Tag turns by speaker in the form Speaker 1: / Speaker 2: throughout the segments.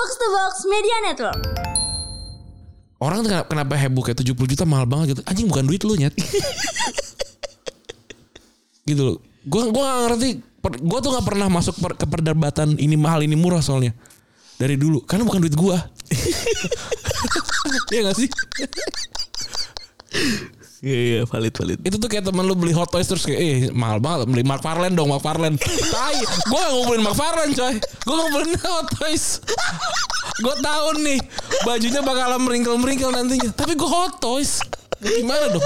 Speaker 1: Box to Box Media Network.
Speaker 2: Orang kenapa, kenapa heboh kayak 70 juta mahal banget gitu. Anjing bukan duit lu nyet. gitu loh. Gue gua gak ngerti. Gue tuh gak pernah masuk per- ke perdebatan ini mahal ini murah soalnya. Dari dulu. Karena bukan duit gue. Iya gak sih?
Speaker 3: Iya iya valid valid.
Speaker 2: Itu tuh kayak temen lu beli Hot Toys terus kayak eh mahal banget beli McFarlane dong McFarlane. Tai, gue gak ngumpulin McFarlane coy. Gue ngumpulin Hot Toys. gue tahu nih bajunya bakalan meringkel-meringkel nantinya. Tapi gue Hot Toys. Gimana dong?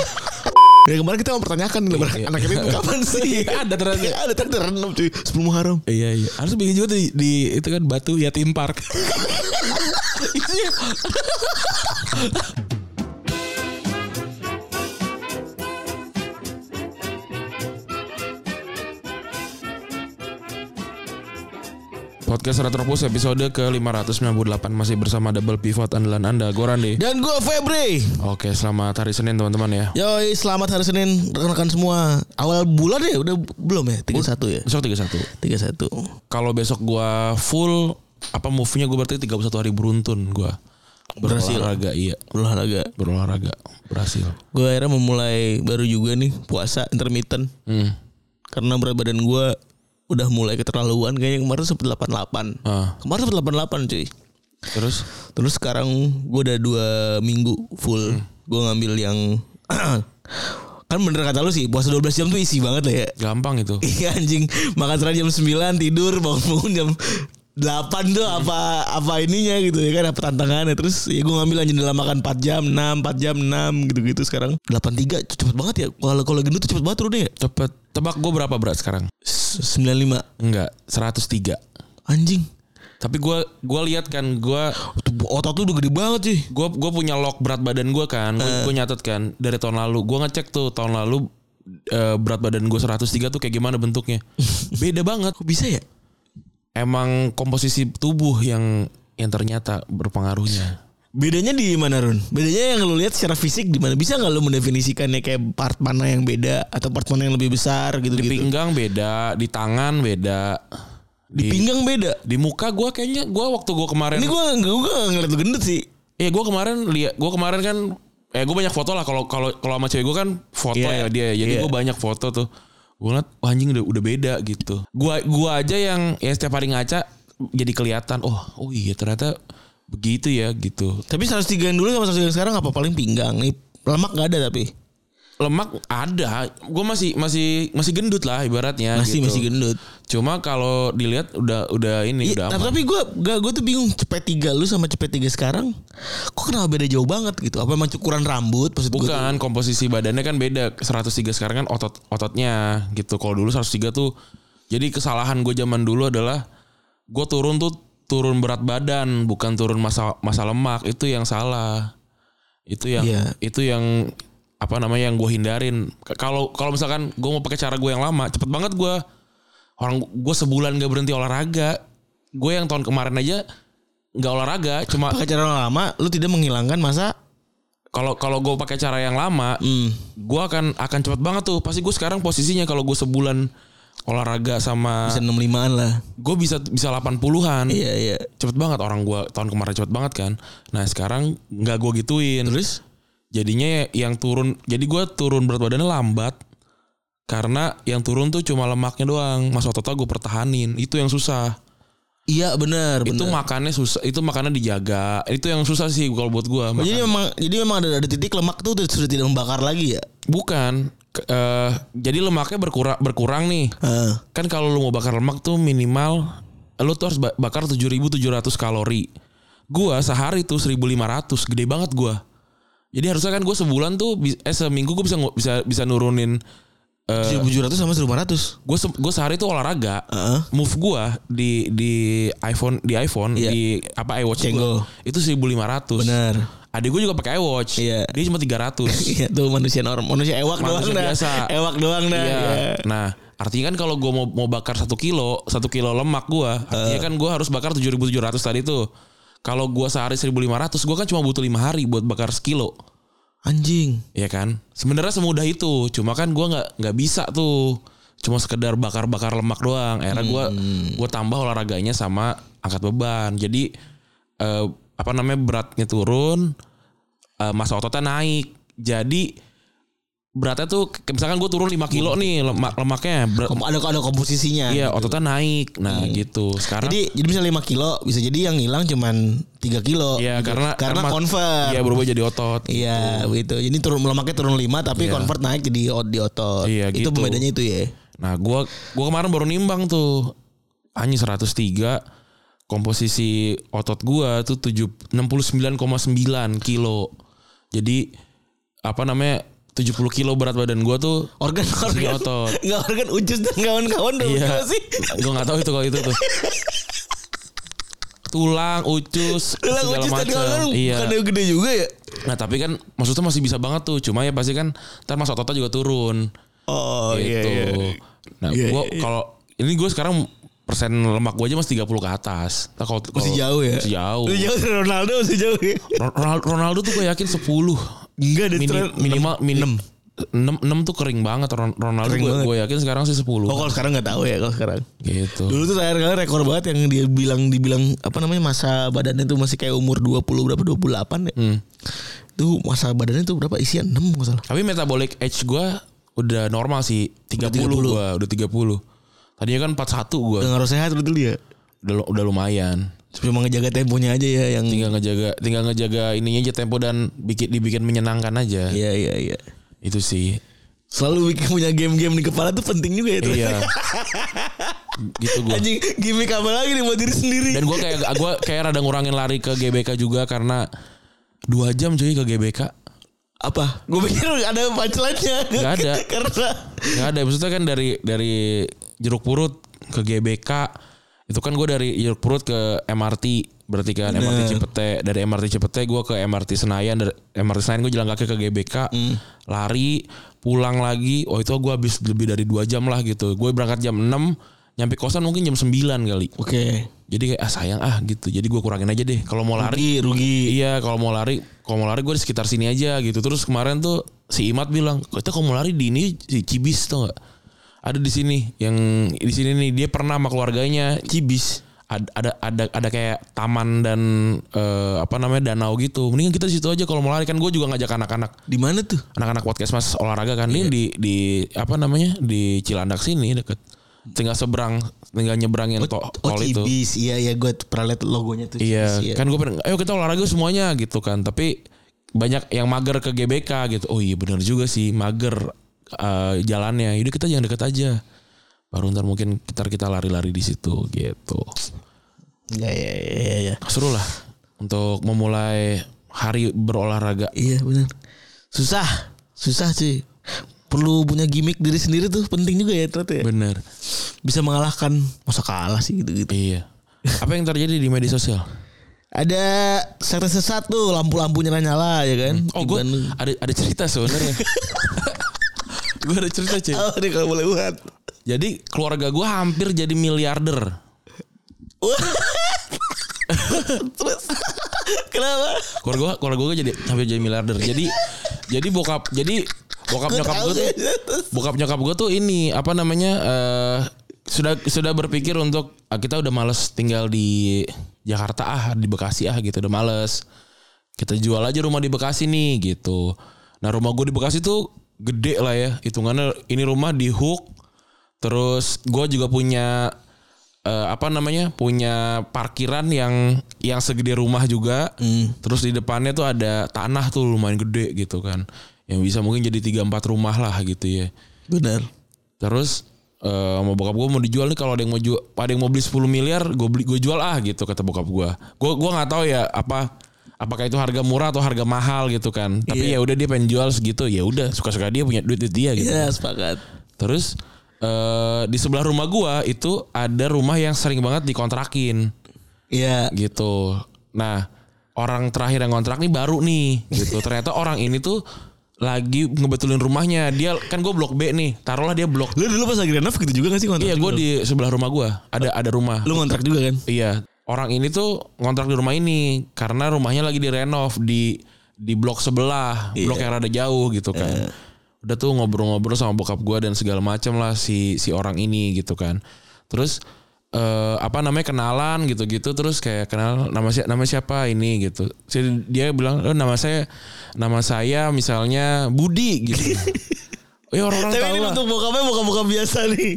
Speaker 3: Ya kemarin kita mempertanyakan
Speaker 2: Iya.
Speaker 3: anak ini kapan sih?
Speaker 2: Iya, ada ternyata.
Speaker 3: ada ternyata rendam cuy sebelum Muharram.
Speaker 2: Iya iya. Harus bikin juga di, di itu kan Batu Yatim Park. Podcast Retropus episode ke-598 masih bersama double pivot andalan Anda, gue Rande.
Speaker 3: Dan gue Febri.
Speaker 2: Oke, selamat hari Senin teman-teman ya.
Speaker 3: Yoi selamat hari Senin rekan-rekan semua. Awal bulan ya udah belum ya? 31 ya?
Speaker 2: Besok 31.
Speaker 3: 31.
Speaker 2: Kalau besok gua full apa move-nya gue berarti 31 hari beruntun gua.
Speaker 3: Berhasil.
Speaker 2: Berolahraga iya.
Speaker 3: Olahraga.
Speaker 2: Berolahraga berhasil.
Speaker 3: Gue akhirnya memulai baru juga nih puasa intermittent.
Speaker 2: Hmm.
Speaker 3: Karena berat badan gue udah mulai keterlaluan kayaknya kemarin sempat 88.
Speaker 2: Ah,
Speaker 3: Kemarin sempat 88 cuy.
Speaker 2: terus
Speaker 3: Terus sekarang gue udah dua minggu full. Gue ngambil yang kan bener kata lu sih puasa 12 jam tuh isi banget lah ya.
Speaker 2: gampang itu.
Speaker 3: Iya anjing makan jam 9 tidur bangun-bangun jam 8 tuh apa apa ininya gitu ya kan apa tantangannya terus ya gue ngambil aja dalam makan 4 jam 6 4 jam 6 gitu-gitu sekarang 83 cepet banget ya kalau kalau gendut tuh cepet banget turunnya ya
Speaker 2: Cepet. Tebak gue berapa berat sekarang?
Speaker 3: S- 95
Speaker 2: Enggak, 103.
Speaker 3: anjing
Speaker 2: Tapi gua gua lihat kan
Speaker 3: Tuh, otot tuh udah gede banget sih
Speaker 2: gua gua punya log berat badan gua kan. Gua, gua nyatet kan dari tahun lalu. Gua ngecek tuh tahun lalu eh, berat badan gue 103 tuh kayak gimana bentuknya. Beda banget.
Speaker 3: kok bisa ya
Speaker 2: Emang komposisi tubuh yang yang ternyata berpengaruhnya.
Speaker 3: bedanya di mana Run? Bedanya yang lu lihat secara fisik di mana bisa nggak lu mendefinisikannya kayak part mana yang beda atau part mana yang lebih besar gitu
Speaker 2: Di pinggang beda, di tangan beda.
Speaker 3: di pinggang beda?
Speaker 2: di muka gua kayaknya gua waktu gua kemarin
Speaker 3: ini gue gue gak ngeliat lu gendut sih.
Speaker 2: Eh gue kemarin lihat gue kemarin kan eh gue banyak foto lah. Kalau kalau kalau sama cewek gue kan foto
Speaker 3: Iya,
Speaker 2: ya dia. Jadi
Speaker 3: iya.
Speaker 2: gue banyak foto tuh gue ngeliat wah anjing udah udah beda gitu. Gua gua aja yang ya setiap hari ngaca jadi kelihatan oh oh iya ternyata begitu ya gitu.
Speaker 3: Tapi 103 yang dulu sama 103 yang sekarang apa? Paling pinggang nih lemak gak ada tapi
Speaker 2: lemak ada gue masih masih masih gendut lah ibaratnya
Speaker 3: masih
Speaker 2: gitu.
Speaker 3: masih gendut.
Speaker 2: cuma kalau dilihat udah udah ini
Speaker 3: Iya,
Speaker 2: udah
Speaker 3: tapi,
Speaker 2: aman.
Speaker 3: tapi gue gak gue tuh bingung cepet tiga lu sama cepet tiga sekarang kok kenapa beda jauh banget gitu? Apa emang cukuran rambut maksud?
Speaker 2: Bukan komposisi badannya kan beda 103 sekarang kan otot ototnya gitu. Kalau dulu 103 tuh jadi kesalahan gue zaman dulu adalah gue turun tuh turun berat badan bukan turun masa masa lemak itu yang salah. Itu yang
Speaker 3: Iya.
Speaker 2: itu yang apa namanya yang gue hindarin. Kalau kalau misalkan gue mau pakai cara gue yang lama cepet banget gue orang gue sebulan gak berhenti olahraga. Gue yang tahun kemarin aja nggak olahraga cuma
Speaker 3: Pakai cara lama lu tidak menghilangkan masa
Speaker 2: kalau kalau gue pakai cara yang lama
Speaker 3: hmm,
Speaker 2: gue akan akan cepet banget tuh pasti gue sekarang posisinya kalau gue sebulan olahraga sama
Speaker 3: bisa 65-an lah.
Speaker 2: gue bisa bisa 80-an
Speaker 3: Iya iya.
Speaker 2: cepet banget orang gue tahun kemarin cepet banget kan nah sekarang nggak gue gituin
Speaker 3: Terus
Speaker 2: jadinya ya yang turun jadi gue turun berat badannya lambat karena yang turun tuh cuma lemaknya doang mas ototnya gue pertahanin itu yang susah
Speaker 3: iya benar
Speaker 2: itu
Speaker 3: benar.
Speaker 2: makannya susah itu makannya dijaga itu yang susah sih kalau buat gue
Speaker 3: Jadi memang jadi memang ada ada titik lemak tuh udah- sudah tidak membakar lagi ya.
Speaker 2: bukan eh, jadi lemaknya berkurang berkurang nih
Speaker 3: Heeh.
Speaker 2: kan kalau lu mau bakar lemak tuh minimal lu tuh harus ba- bakar 7.700 kalori. Gua sehari tuh 1.500, gede banget gua. Jadi harusnya kan gue sebulan tuh eh seminggu gue bisa bisa bisa nurunin eh
Speaker 3: 1700 sama 1500.
Speaker 2: gue gue sehari tuh olahraga.
Speaker 3: Heeh.
Speaker 2: Move gua di di iPhone di iPhone
Speaker 3: Iya.
Speaker 2: di apa iWatch gua, itu 1.500.
Speaker 3: Benar.
Speaker 2: Adik gue juga pakai iWatch.
Speaker 3: Iya.
Speaker 2: Dia cuma 300.
Speaker 3: Iya tuh manusia normal, manusia ewak
Speaker 2: Manusia
Speaker 3: doang dah.
Speaker 2: biasa.
Speaker 3: Ewak doang dah.
Speaker 2: Iya.
Speaker 3: Iya.
Speaker 2: Nah, artinya kan kalau gue mau mau bakar satu kilo, satu kilo lemak gue, artinya kan gue harus bakar 7.700 tadi tuh. Kalau gue sehari 1.500, gue kan cuma butuh lima hari buat bakar sekilo,
Speaker 3: Anjing.
Speaker 2: ya kan? Sebenarnya semudah itu, cuma kan gue nggak nggak bisa tuh, cuma sekedar bakar-bakar lemak doang. Akhirnya gue gue tambah olahraganya sama angkat beban. Jadi eh, apa namanya beratnya turun, eh, masa ototnya naik. Jadi beratnya tuh misalkan gue turun 5 kilo nih lemak lemaknya berat,
Speaker 3: ada ada komposisinya.
Speaker 2: iya ototnya naik. Nah, gitu. Sekarang
Speaker 3: Jadi jadi misalnya 5 kilo bisa jadi yang hilang cuman 3 kilo.
Speaker 2: Iya,
Speaker 3: gitu.
Speaker 2: karena
Speaker 3: karena convert.
Speaker 2: Iya berubah jadi otot.
Speaker 3: Iya, begitu. Jadi turun lemaknya turun 5 tapi
Speaker 2: Iya.
Speaker 3: convert naik jadi ot- di otot.
Speaker 2: Iya,
Speaker 3: Itu
Speaker 2: gitu.
Speaker 3: pembedanya itu ya.
Speaker 2: Nah, gua gua kemarin baru nimbang tuh. Hanya 103 komposisi otot gua tuh 7 69,9 kilo. Jadi apa namanya 70 kilo berat badan gua tuh
Speaker 3: Organ organ
Speaker 2: otot.
Speaker 3: Enggak organ ucus dan kawan-kawan dong
Speaker 2: Iya.
Speaker 3: sih.
Speaker 2: Gue nggak tahu itu kalau itu tuh. Tulang, ucus,
Speaker 3: Tulang
Speaker 2: segala
Speaker 3: ucus dan
Speaker 2: macam.
Speaker 3: kawan-kawan
Speaker 2: Iya.
Speaker 3: bukan gede juga ya?
Speaker 2: Nah tapi kan maksudnya masih bisa banget tuh. Cuma ya pasti kan ntar masa ototnya juga turun.
Speaker 3: Oh
Speaker 2: gitu. Nah
Speaker 3: Iya,
Speaker 2: gua
Speaker 3: iya, iya.
Speaker 2: kalau ini gue sekarang persen lemak gue aja masih 30 ke atas. Nah, kalau,
Speaker 3: Masih jauh ya?
Speaker 2: Masih jauh.
Speaker 3: Masih jauh Ronaldo masih jauh ya.
Speaker 2: Ro- Ronaldo, Ronaldo tuh gue yakin 10.
Speaker 3: Enggak ada
Speaker 2: Mini-
Speaker 3: tren
Speaker 2: minimal minim
Speaker 3: 6.
Speaker 2: 6 6 tuh kering banget Ron- Ronaldo
Speaker 3: Kering
Speaker 2: gue
Speaker 3: banget.
Speaker 2: gue yakin sekarang sih 10.
Speaker 3: Oh kalau sekarang nggak tahu ya kalau sekarang.
Speaker 2: gitu.
Speaker 3: Dulu tuh terakhir kali rekor banget yang dia bilang dibilang apa namanya masa badannya tuh masih kayak umur 20 berapa 28 ya.
Speaker 2: Hmm.
Speaker 3: Tuh masa badannya tuh berapa isian 6 nggak salah.
Speaker 2: Tapi metabolic age gue udah normal sih 30,
Speaker 3: 30.
Speaker 2: gue udah 30. Tadinya kan 41 gue.
Speaker 3: Udah ngaruh sehat betul dia.
Speaker 2: Udah, udah lumayan.
Speaker 3: Cuma ngejaga temponya aja ya yang
Speaker 2: Tinggal ngejaga tinggal ngejaga ininya aja tempo dan bikin dibikin menyenangkan aja.
Speaker 3: Iya iya iya.
Speaker 2: Itu sih.
Speaker 3: Selalu bikin punya game-game di kepala tuh penting juga ya. tuh.
Speaker 2: Iya. gitu gue.
Speaker 3: Anjing gimmick apa lagi nih buat diri sendiri.
Speaker 2: Dan gue kayak gue kayak rada ngurangin lari ke GBK juga karena dua jam cuy ke GBK.
Speaker 3: apa? Gue pikir ada punchline-nya.
Speaker 2: Nggak ada.
Speaker 3: Karena
Speaker 2: Gak ada maksudnya kan dari dari jeruk purut ke GBK itu kan gue dari purut ke MRT berarti kan MRT
Speaker 3: Bener.
Speaker 2: Cipete. Dari MRT Cipete gue ke MRT Senayan dari MRT Senayan gue jalan kaki ke GBK.
Speaker 3: Hmm.
Speaker 2: lari pulang lagi. Oh itu gue habis lebih dari dua jam lah gitu. Gue berangkat jam 6 nyampe kosan mungkin jam 9 kali.
Speaker 3: Oke.
Speaker 2: jadi kayak ah sayang ah gitu. Jadi gue kurangin aja deh. Kalau mau lari
Speaker 3: Rugi, rugi.
Speaker 2: Iya kalau mau lari kalau mau lari gue di sekitar sini aja gitu. Terus kemarin tuh si Imat bilang kita kalau mau lari di ini di Cibis tuh nggak ada di sini yang di sini nih dia pernah sama keluarganya Cibis ada ada ada, ada kayak taman dan eh, apa namanya danau gitu mendingan kita di situ aja kalau mau lari kan gue juga ngajak anak-anak
Speaker 3: Di mana tuh?
Speaker 2: anak-anak podcast mas olahraga kan ini di di apa namanya di Cilandak sini deket tinggal seberang tinggal nyebrangin tol,
Speaker 3: Oh
Speaker 2: tol itu
Speaker 3: Cibis. Iya iya gue pernah liat logonya tuh.
Speaker 2: Iya,
Speaker 3: Cibis,
Speaker 2: kan gue pengen, ayo kita olahraga semuanya gitu kan. Tapi banyak yang mager ke GBK gitu. Oh iya bener juga sih, mager eh, jalannya. Yaudah kita jangan deket aja. Baru ntar mungkin kita kita lari-lari di situ gitu.
Speaker 3: Iya iya iya iya.
Speaker 2: Seru lah untuk memulai hari berolahraga.
Speaker 3: Iya benar. Susah, susah sih. Perlu punya gimmick diri sendiri tuh penting juga ya ternyata ya.
Speaker 2: Bener.
Speaker 3: Bisa mengalahkan masa kalah sih gitu-gitu.
Speaker 2: Iya. Apa yang terjadi di media sosial?
Speaker 3: Ada sektor sesat tuh lampu-lampunya nyala ya kan.
Speaker 2: Oh
Speaker 3: Di
Speaker 2: gue ada ada cerita sebenarnya. gue ada cerita cuy.
Speaker 3: Oh, ini kalau boleh buat.
Speaker 2: Jadi keluarga gue hampir jadi miliarder.
Speaker 3: Terus kenapa?
Speaker 2: keluarga gua keluarga gua jadi hampir jadi miliarder jadi jadi bokap jadi bokap nyokap gua tuh bokap nyokap gua tuh ini apa namanya eh sudah sudah berpikir untuk ah, kita udah males tinggal di Jakarta ah di Bekasi ah gitu udah males kita jual aja rumah di Bekasi nih gitu nah rumah gua di Bekasi tuh gede lah ya hitungannya. Ini rumah di Hook terus gua juga punya eh, apa namanya punya parkiran yang yang segede rumah juga. Terus di depannya tuh ada tanah tuh lumayan gede gitu kan yang bisa mungkin jadi tiga empat rumah lah gitu ya.
Speaker 3: Benar.
Speaker 2: terus eh sama bokap gue mau dijual nih kalau ada yang mau jual ada yang mau beli 10 miliar gue beli gue jual ah gitu kata bokap gue gue gua nggak tahu ya apa apakah itu harga murah atau harga mahal gitu kan tapi
Speaker 3: Iya.
Speaker 2: ya udah dia pengen jual segitu ya udah suka-suka dia punya duit duit dia gitu
Speaker 3: Iya, sepakat.
Speaker 2: Terus eh di sebelah rumah gua itu ada rumah yang sering banget dikontrakin
Speaker 3: Iya.
Speaker 2: gitu. Nah, orang terakhir yang kontrak nih baru nih gitu. Ternyata orang ini tuh lagi ngebetulin rumahnya. Dia kan gue blok B nih. Taruhlah dia blok.
Speaker 3: Lu dulu pas lagi renov gitu juga gak sih kontrak?
Speaker 2: Iya, gue di sebelah rumah gua ada ada rumah.
Speaker 3: Lu ngontrak juga kan?
Speaker 2: Iya, orang ini tuh ngontrak di rumah ini karena rumahnya lagi direnov di di blok sebelah, blok yang rada jauh gitu kan. Udah tuh ngobrol-ngobrol sama bokap gua dan segala macam lah si si orang ini gitu kan. Terus eh, apa namanya kenalan gitu-gitu terus kayak kenal nama siapa nama siapa ini gitu. Jadi dia bilang oh, nama saya nama saya misalnya Budi gitu. Ya orang-orang
Speaker 3: Tapi
Speaker 2: tahu
Speaker 3: ini
Speaker 2: lah.
Speaker 3: untuk bokapnya bokap-bokap biasa nih.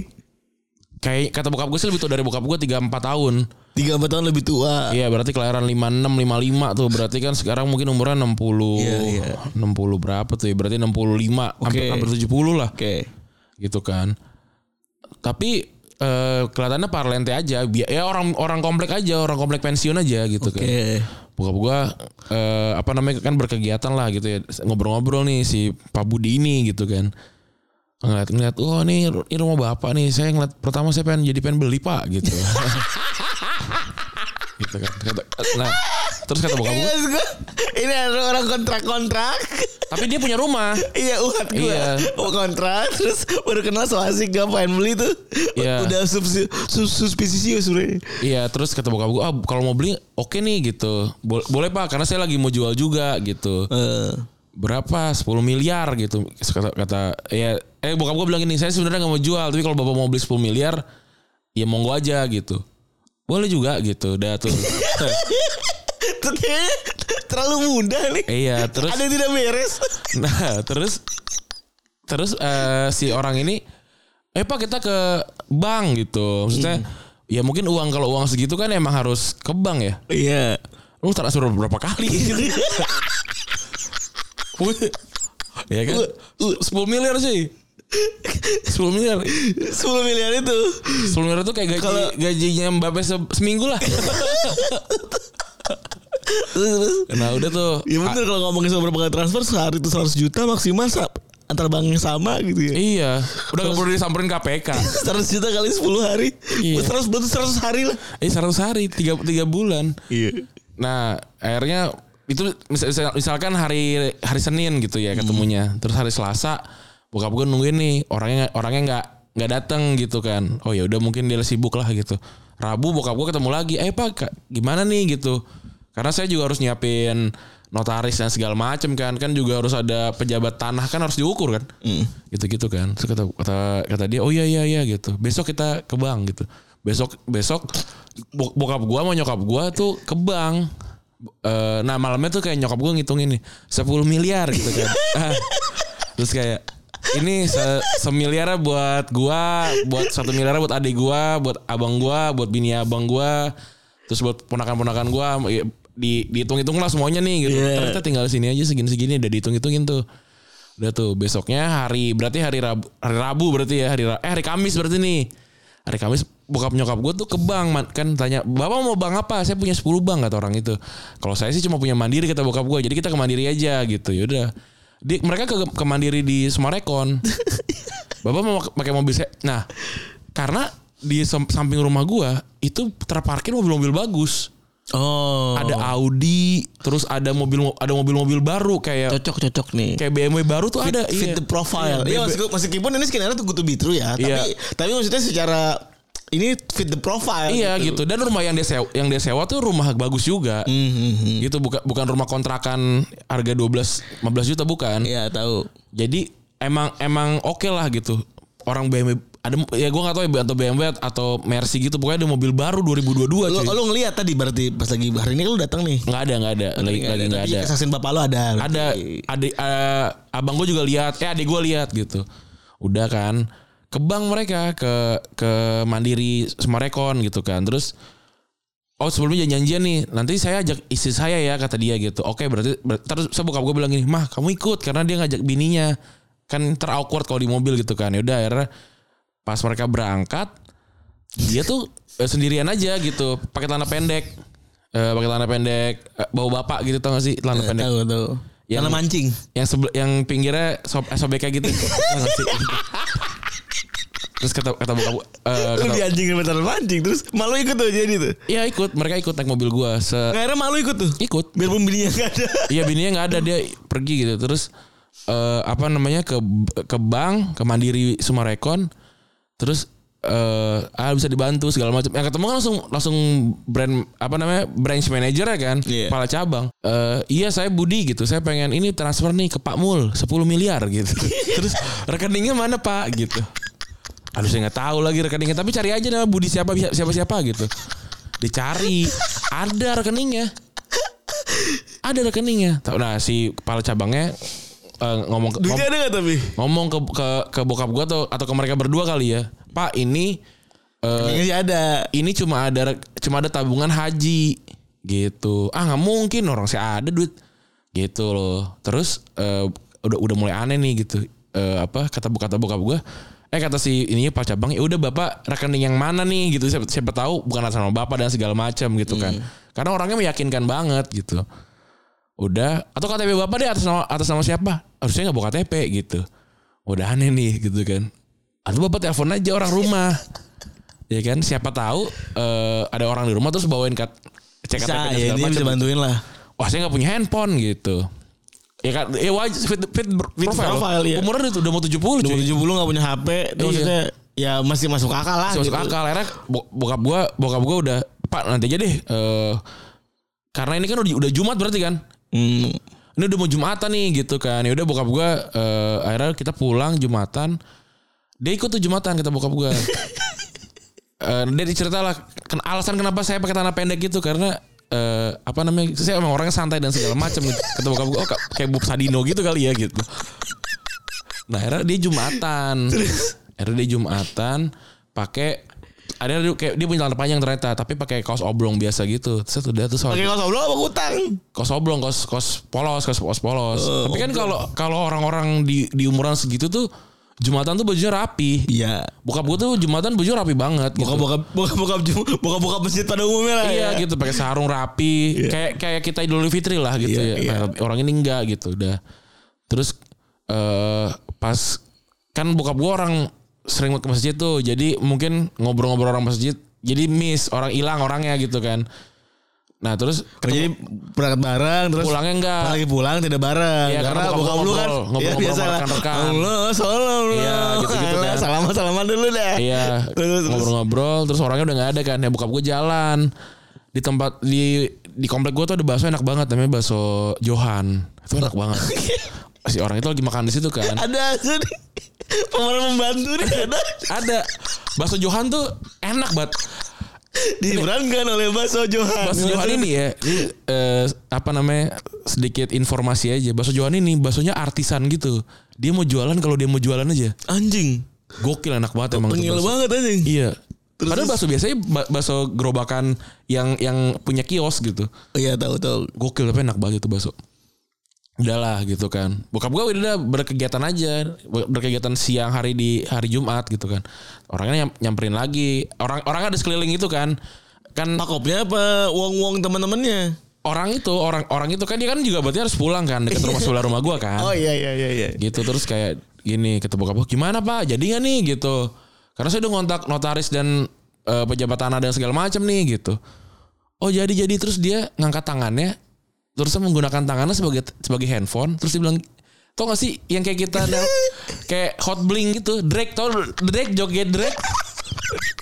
Speaker 2: Kayak kata bokap gue sih lebih tua dari bokap gue 3 4 tahun.
Speaker 3: Tiga empat tahun lebih tua.
Speaker 2: Iya berarti kelahiran 56 55 tuh berarti kan sekarang mungkin umurnya 60
Speaker 3: Iya, iya.
Speaker 2: 60 berapa tuh ya berarti 65 hampir,
Speaker 3: Oke.
Speaker 2: hampir 70 lah
Speaker 3: Oke.
Speaker 2: gitu kan. Tapi eh, kelihatannya parlente aja ya orang orang komplek aja orang komplek pensiun aja gitu kan.
Speaker 3: Oke.
Speaker 2: Bokap gua eh, apa namanya kan berkegiatan lah gitu ya ngobrol-ngobrol nih si Pak Budi ini gitu kan. Ngeliat ngeliat oh ini, ini rumah bapak nih saya ngeliat pertama saya pengen jadi pengen beli pak gitu. gitu kan. Kata- nah terus kata bokap
Speaker 3: Maksud gua, ini ada orang kontrak-kontrak.
Speaker 2: tapi dia punya rumah.
Speaker 3: iya uhat gue.
Speaker 2: Iya.
Speaker 3: Mau kontrak terus baru kenal so asik gak pengen beli tuh.
Speaker 2: Iya.
Speaker 3: Udah subsi- sus suspisius sebenarnya.
Speaker 2: Iya terus kata bokap gue ah kalau mau beli oke nih gitu Bo- boleh pak karena saya lagi mau jual juga gitu
Speaker 3: Eh.
Speaker 2: berapa 10 miliar gitu kata kata ya eh bokap gue bilang gini saya sebenarnya nggak mau jual tapi kalau bapak mau beli 10 miliar ya monggo aja gitu. Boleh juga gitu. Dah tuh.
Speaker 3: Terlalu mudah nih.
Speaker 2: iya terus
Speaker 3: Ada yang tidak beres.
Speaker 2: nah terus terus eh, si orang ini eh pak kita ke bank gitu. Maksudnya ya mungkin uang kalau uang segitu kan emang harus ke bank ya?
Speaker 3: Iya.
Speaker 2: lu transfer berapa kali? Wih. ya kan? 10 miliar sih 10 miliar
Speaker 3: 10 miliar itu.
Speaker 2: 10 miliar itu kayak gaji
Speaker 3: Kalau-
Speaker 2: gajinya Mbappe se- seminggu lah nah udah tuh
Speaker 3: Ya bener kalau ngomongin soal berbagai transfer sehari itu 100 juta maksimal antar bank yang sama gitu ya.
Speaker 2: iya udah gak perlu disamperin KPK
Speaker 3: 100 juta kali 10 hari.
Speaker 2: Iya.
Speaker 3: 100 berarti 100 hari lah.
Speaker 2: eh 100 hari 3, tiga bulan
Speaker 3: Iya.
Speaker 2: Nah, akhirnya itu misal- misal- misalkan hari hari Senin gitu ya ketemunya. Terus hari Selasa bokap gue nungguin nih orangnya orangnya nggak nggak datang gitu kan. Oh ya udah mungkin dia sibuk lah gitu. Rabu bokap gue ketemu lagi. Eh Pak, gimana nih gitu. Karena saya juga harus nyiapin notaris dan segala macem kan. Kan juga harus ada pejabat tanah kan harus diukur kan. Gitu-gitu kan. Terus kata, kata kata dia, "Oh iya iya iya" gitu. Besok kita ke bank gitu. Besok besok bo- bokap gua sama nyokap gua tuh ke bank. Eh, nah malamnya tuh kayak nyokap gua ngitungin nih 10 miliar gitu kan. Ah. Terus kayak ini se semiliarnya buat gua, buat satu miliarnya buat adik gua, buat abang gua, buat bini abang gua, terus buat ponakan-ponakan gua ya, di dihitung-hitung lah semuanya nih gitu.
Speaker 3: Iya.
Speaker 2: Ternyata tinggal sini aja segini-segini udah dihitung-hitungin tuh. Udah tuh besoknya hari berarti hari Rabu hari Rabu berarti ya hari eh hari Kamis berarti nih. Hari Kamis bokap nyokap gue tuh ke bank man- kan tanya bapak mau bank apa saya punya 10 bank kata orang itu kalau saya sih cuma punya mandiri kata bokap gue jadi kita ke mandiri aja gitu yaudah di, mereka ke, ke mandiri di Sumarekon bapak mau pakai mobil saya nah karena di sam- samping rumah gue itu terparkir mobil-mobil bagus
Speaker 3: Oh.
Speaker 2: ada Audi terus ada mobil ada mobil-mobil baru kayak
Speaker 3: cocok cocok nih.
Speaker 2: kayak BMW baru tuh
Speaker 3: fit,
Speaker 2: ada
Speaker 3: fit
Speaker 2: iya.
Speaker 3: the profile. Iya,
Speaker 2: Iya,
Speaker 3: maksud, meskipun ini skenario tuh good to be true ya,
Speaker 2: Iya.
Speaker 3: tapi tapi maksudnya secara ini fit the profile.
Speaker 2: Iya gitu. Dan rumah yang dia sewa, yang dia sewa tuh rumah bagus juga.
Speaker 3: Hmm, hmm, hmm.
Speaker 2: Gitu bukan bukan rumah kontrakan harga 12 15 juta bukan.
Speaker 3: Iya tahu.
Speaker 2: Jadi emang emang oke lah gitu. Orang BMW ada ya gua nggak tahu ya atau BMW atau Mercy gitu pokoknya ada mobil baru 2022
Speaker 3: Lo,
Speaker 2: cuy.
Speaker 3: lo ngeliat tadi berarti pas lagi hari ini lo datang nih.
Speaker 2: Nggak ada nggak ada lagi lagi nggak
Speaker 3: Tapi
Speaker 2: ada.
Speaker 3: Kesaksian bapak lo ada.
Speaker 2: Ada adik eh, abang gue juga lihat, eh adik gue lihat gitu. Udah kan ke bank mereka ke ke Mandiri Semarekon gitu kan. Terus oh sebelumnya janjian nih, nanti saya ajak istri saya ya kata dia gitu. Oke berarti, ber- terus saya bokap gue bilang gini, mah kamu ikut karena dia ngajak bininya kan ter awkward kalau di mobil gitu kan. Ya udah akhirnya pas mereka berangkat dia tuh eh, sendirian aja gitu, pakai celana pendek. Eh, pakai celana pendek, eh, bawa bapak gitu tau gak sih celana pendek
Speaker 3: Tahu tahu.
Speaker 2: Yang-
Speaker 3: mancing.
Speaker 2: yang sebel, yang pinggirnya sob sobek kayak gitu. Terus kata kata bokap eh,
Speaker 3: Lu
Speaker 2: kata,
Speaker 3: di anjing beneran mancing terus malu ikut tuh jadi tuh.
Speaker 2: Iya ikut, mereka ikut naik mobil gua. Se
Speaker 3: Akhirnya malu ikut tuh.
Speaker 2: ikut.
Speaker 3: Biarpun bininya gak ada.
Speaker 2: Iya bininya nggak ada dia pergi gitu. Terus eh, apa namanya ke ke bank, ke Mandiri Sumarekon. Terus eh ah bisa dibantu segala macam. Yang ketemu kan langsung langsung brand apa namanya branch manager ya kan,
Speaker 3: Iya.
Speaker 2: kepala cabang. Eh iya saya Budi gitu. Saya pengen ini transfer nih ke Pak Mul 10 miliar gitu. Terus rekeningnya mana Pak gitu. Aduh saya nggak tahu lagi rekeningnya tapi cari aja nama Budi siapa siapa siapa gitu. Dicari ada rekeningnya. Ada rekeningnya. Nah si kepala cabangnya eh, ngomong ke, ngom-
Speaker 3: ada gak tapi?
Speaker 2: ngomong ke ke ke bokap gua atau atau ke mereka berdua kali ya. Pak ini eh,
Speaker 3: Ini sih ada.
Speaker 2: ini cuma ada cuma ada tabungan haji gitu. Ah nggak mungkin orang saya ada duit gitu loh. Terus eh, udah udah mulai aneh nih gitu. Eh, apa kata kata bokap gua Eh kata si ininya Pak Cabang ya udah Bapak rekening yang mana nih gitu siapa, siapa tahu bukan atas nama Bapak dan segala macam gitu kan. Karena orangnya meyakinkan banget gitu. Udah atau KTP Bapak deh atas nama atas nama siapa? Harusnya nggak bawa KTP gitu. Udah aneh nih gitu kan. Atau Bapak telepon aja orang rumah. Ya kan siapa tahu eh, ada orang di rumah terus bawain kat cek KTP
Speaker 3: Bisa, ya ini bisa bantuin lah.
Speaker 2: Wah saya nggak punya handphone gitu. Ya kan, ya wajib fit, fit,
Speaker 3: Fit
Speaker 2: profile.
Speaker 3: profile, iya.
Speaker 2: Umurnya udah, udah mau 70
Speaker 3: Udah
Speaker 2: cuy.
Speaker 3: 70 gak punya HP. Itu
Speaker 2: Iya.
Speaker 3: maksudnya ya masih masuk akal lah.
Speaker 2: Masih masuk
Speaker 3: gitu.
Speaker 2: akal. Akhirnya bo- bokap gua, bokap gua udah, Pak nanti aja deh. eh karena ini kan udah, udah Jumat berarti kan.
Speaker 3: Hmm.
Speaker 2: Ini udah mau Jumatan nih gitu kan. Ya udah bokap gua eh, akhirnya kita pulang Jumatan. Dia ikut tuh Jumatan kata bokap gua. Eh, dia dicerita lah ken- alasan kenapa saya pakai tanah pendek gitu karena eh, apa namanya saya emang orangnya santai dan segala macam gitu. bokap gua oh ka- kayak Bob Sadino gitu kali ya gitu. Nah akhirnya dia jumatan. Akhirnya dia jumatan pakai ada dia kayak dia punya celana panjang ternyata tapi pakai kaos oblong biasa gitu. Terus udah tuh
Speaker 3: Pakai kaos oblong apa kutang?
Speaker 2: kos oblong kos kos polos kos kos polos. Tapi kan kalau kalau orang-orang di di umuran segitu tuh jumatan tuh bajunya rapi
Speaker 3: Iya.
Speaker 2: bokap gue tuh jumatan baju rapi banget gitu.
Speaker 3: Buka-buka buka-buka buka-buka masjid pada umumnya lah
Speaker 2: iya
Speaker 3: ya.
Speaker 2: gitu pakai sarung rapi kayak kayak kita Idul Fitri lah gitu
Speaker 3: Iya,
Speaker 2: ya
Speaker 3: iya.
Speaker 2: Nah, orang ini enggak gitu udah terus eh pas kan bokap gue orang sering ke masjid tuh jadi mungkin ngobrol-ngobrol orang masjid jadi miss orang hilang orangnya gitu kan nah terus
Speaker 3: Oh, jadi berangkat bareng terus
Speaker 2: pulangnya enggak
Speaker 3: lagi pulang tidak bareng
Speaker 2: Iya,
Speaker 3: karena
Speaker 2: karena
Speaker 3: bokap lu kan
Speaker 2: ngobrol,
Speaker 3: ya biasa lah. lu.
Speaker 2: Iya, gitu-gitu
Speaker 3: Alah,
Speaker 2: kan.
Speaker 3: Salaman salaman dulu dah.
Speaker 2: Iya ngobrol-ngobrol terus orangnya udah nggak ada kan ya bokap gue jalan di tempat di di komplek gue tuh ada bakso enak banget namanya bakso Johan itu enak banget si orang itu lagi makan di situ kan
Speaker 3: Ada. Pemeran membantu nih ada.
Speaker 2: ada bakso Johan tuh enak banget
Speaker 3: Diperankan oleh Bakso Johan.
Speaker 2: bakso Johan ini ya ini, eh, apa namanya sedikit informasi aja bakso Johan ini baksonya artisan gitu dia mau jualan kalau dia mau jualan aja
Speaker 3: Anjing.
Speaker 2: gokil enak banget emang
Speaker 3: Tengil banget anjing.
Speaker 2: Iya. Padahal bakso biasanya ba- bakso gerobakan yang yang punya kios gitu.
Speaker 3: Iya tahu tahu.
Speaker 2: Gokil tapi enak banget itu bakso. Udahlah gitu kan. Bokap gue udah berkegiatan aja, ber- berkegiatan siang hari di hari Jumat gitu kan. Orangnya nyam- nyamperin lagi. Orang orang ada sekeliling itu kan. Kan
Speaker 3: Pakopnya apa uang-uang teman-temannya?
Speaker 2: orang itu orang orang itu kan dia kan juga berarti harus pulang kan dekat rumah sebelah rumah gua kan.
Speaker 3: Oh iya iya iya iya.
Speaker 2: gitu terus kayak gini kata bokap gue gimana pak jadi nggak nih gitu karena saya udah ngontak notaris dan eh, pejabat tanah dan segala macam nih gitu oh jadi jadi terus dia ngangkat tangannya terus menggunakan tangannya sebagai sebagai handphone. Terus dia bilang tau gak sih yang kayak kita ada kayak hot bling gitu? Drake tau? Drake joget Drake.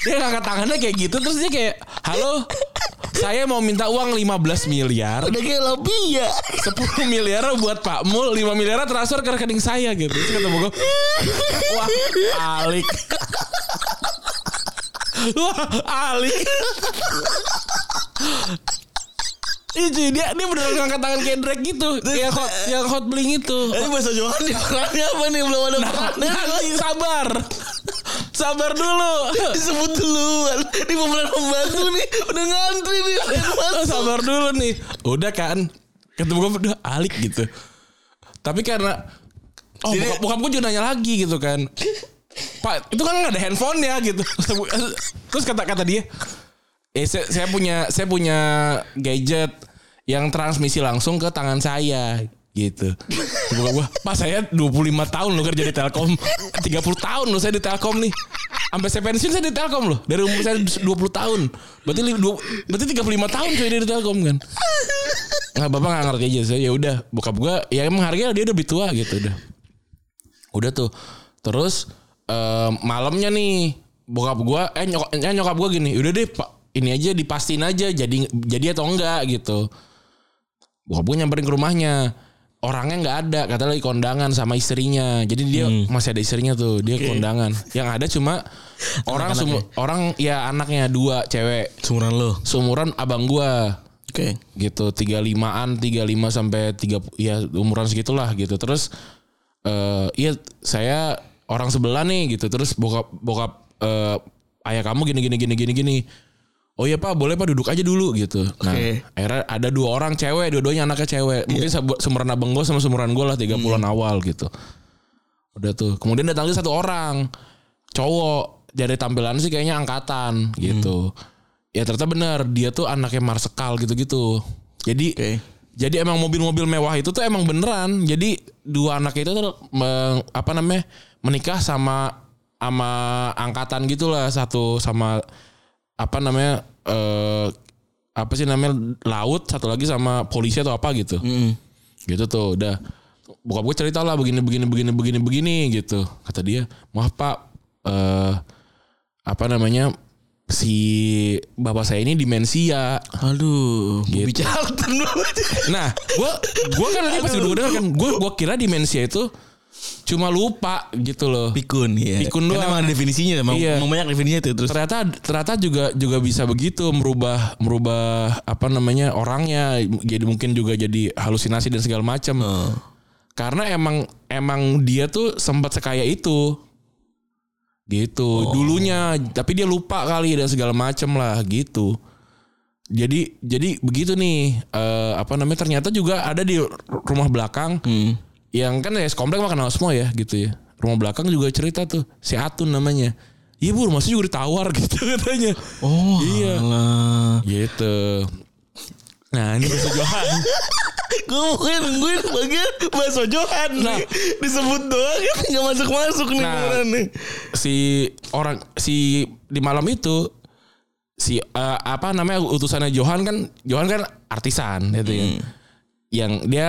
Speaker 2: Dia ngangkat tangannya kayak gitu terus dia kayak halo saya mau minta uang 15 miliar.
Speaker 3: Udah kayak Lapia.
Speaker 2: 10 miliar buat Pak Mul 5 miliar transfer ke rekening saya gitu. Terus kata bokap Wah alik. Wah alik Iya cuy, dia, dia beneran ngangkat tangan kayak Drake gitu Yang hot, yang hot bling itu
Speaker 3: Ini Bakso Johan di perannya apa nih? Belum ada perannya.
Speaker 2: Nanti sabar Sabar dulu
Speaker 3: Disebut duluan. Ini pemeran pembantu nih. Udah ngantri nih.
Speaker 2: Sabar dulu nih. Udah kan. Ketemu gue udah alik gitu. Tapi karena Oh
Speaker 3: Jadi-
Speaker 2: bokap, bokap gue juga nanya lagi gitu kan. Pak itu kan nggak ada handphone ya gitu. Terus kata kata dia, eh saya, saya punya saya punya gadget yang transmisi langsung ke tangan saya gitu. Bokap gue, Pak saya 25 tahun loh kerja di Telkom. 30 tahun loh saya di Telkom nih. Sampai saya pensiun saya di Telkom loh. Dari umur saya 20 tahun. Berarti dua- berarti 35 tahun saya di Telkom kan. Nggak bapak nggak ngerti aja saya ya udah bokap gue ya emang harganya dia udah lebih tua gitu udah. Udah tuh. Terus eh, malamnya nih bokap gue eh nyokap, nyokap gue gini, udah deh pak ini aja dipastiin aja jadi jadi atau enggak gitu. Bokap gue nyamperin ke rumahnya. orangnya nggak ada katanya lagi kondangan sama istrinya. Jadi dia masih ada istrinya tuh dia kondangan. Yang ada cuma orang sumu- orang ya anaknya dua cewek.
Speaker 3: Seumuran lo.
Speaker 2: seumuran abang gua.
Speaker 3: Oke.
Speaker 2: gitu 35-an 35 sampai 30 ya umuran segitulah gitu. Terus eh iya saya orang sebelah nih gitu. Terus bokap bokap eh, ayah kamu gini gini gini gini gini oh iya pak boleh pak duduk aja dulu gitu. Nah akhirnya ada dua orang cewek dua-duanya anaknya cewek. Mungkin se- seumuran abang gue sama seumuran gue lah 30-an awal gitu. Udah tuh. Kemudian datang lagi satu orang. Cowok dari tampilan sih kayaknya angkatan gitu. Ya ternyata benar dia tuh anaknya Marsekal gitu-gitu. Jadi
Speaker 3: Oke.
Speaker 2: jadi emang mobil-mobil mewah itu tuh emang beneran. Jadi dua anak itu tuh meng- apa namanya menikah sama sama angkatan gitulah satu sama apa namanya eh apa sih namanya laut satu lagi sama polisi atau apa gitu.
Speaker 3: Mm.
Speaker 2: gitu tuh udah. Bokap gue cerita lah begini begini begini begini begini gitu. Kata dia maaf pak eh apa namanya si bapak saya ini demensia.
Speaker 3: Aduh,
Speaker 2: Gitu.
Speaker 3: bicara
Speaker 2: nah gue gue kan tadi pas gue denger kan gue gue kira demensia itu cuma lupa gitu loh
Speaker 3: Pikun ya.
Speaker 2: Pikun
Speaker 3: Karena
Speaker 2: doang.
Speaker 3: emang ada definisinya, emang,
Speaker 2: Iya.
Speaker 3: banyak definisinya tuh terus.
Speaker 2: ternyata ternyata juga juga bisa begitu merubah merubah apa namanya orangnya jadi mungkin juga jadi halusinasi dan segala macam
Speaker 3: Oh.
Speaker 2: karena emang emang dia tuh sempat sekaya itu gitu dulunya tapi dia lupa kali dan segala macam lah gitu jadi jadi begitu nih eh, apa namanya ternyata juga ada di rumah belakang
Speaker 3: Hmm.
Speaker 2: Yang kan ya sekomplek mah kenal semua ya gitu ya rumah belakang juga cerita tuh si Atun namanya iya bu rumah saya juga ditawar gitu katanya
Speaker 3: Oh,
Speaker 2: Iya.
Speaker 3: alah.
Speaker 2: gitu nah ini bahasa Johan
Speaker 3: Gue mungkin nungguin bagian bakso Johan
Speaker 2: Nah.
Speaker 3: Disebut doang kan gak masuk-masuk nih
Speaker 2: Nah.
Speaker 3: nih.
Speaker 2: si orang si di malam itu si eh, apa namanya utusannya Johan kan Johan kan artisan gitu ya. Yang dia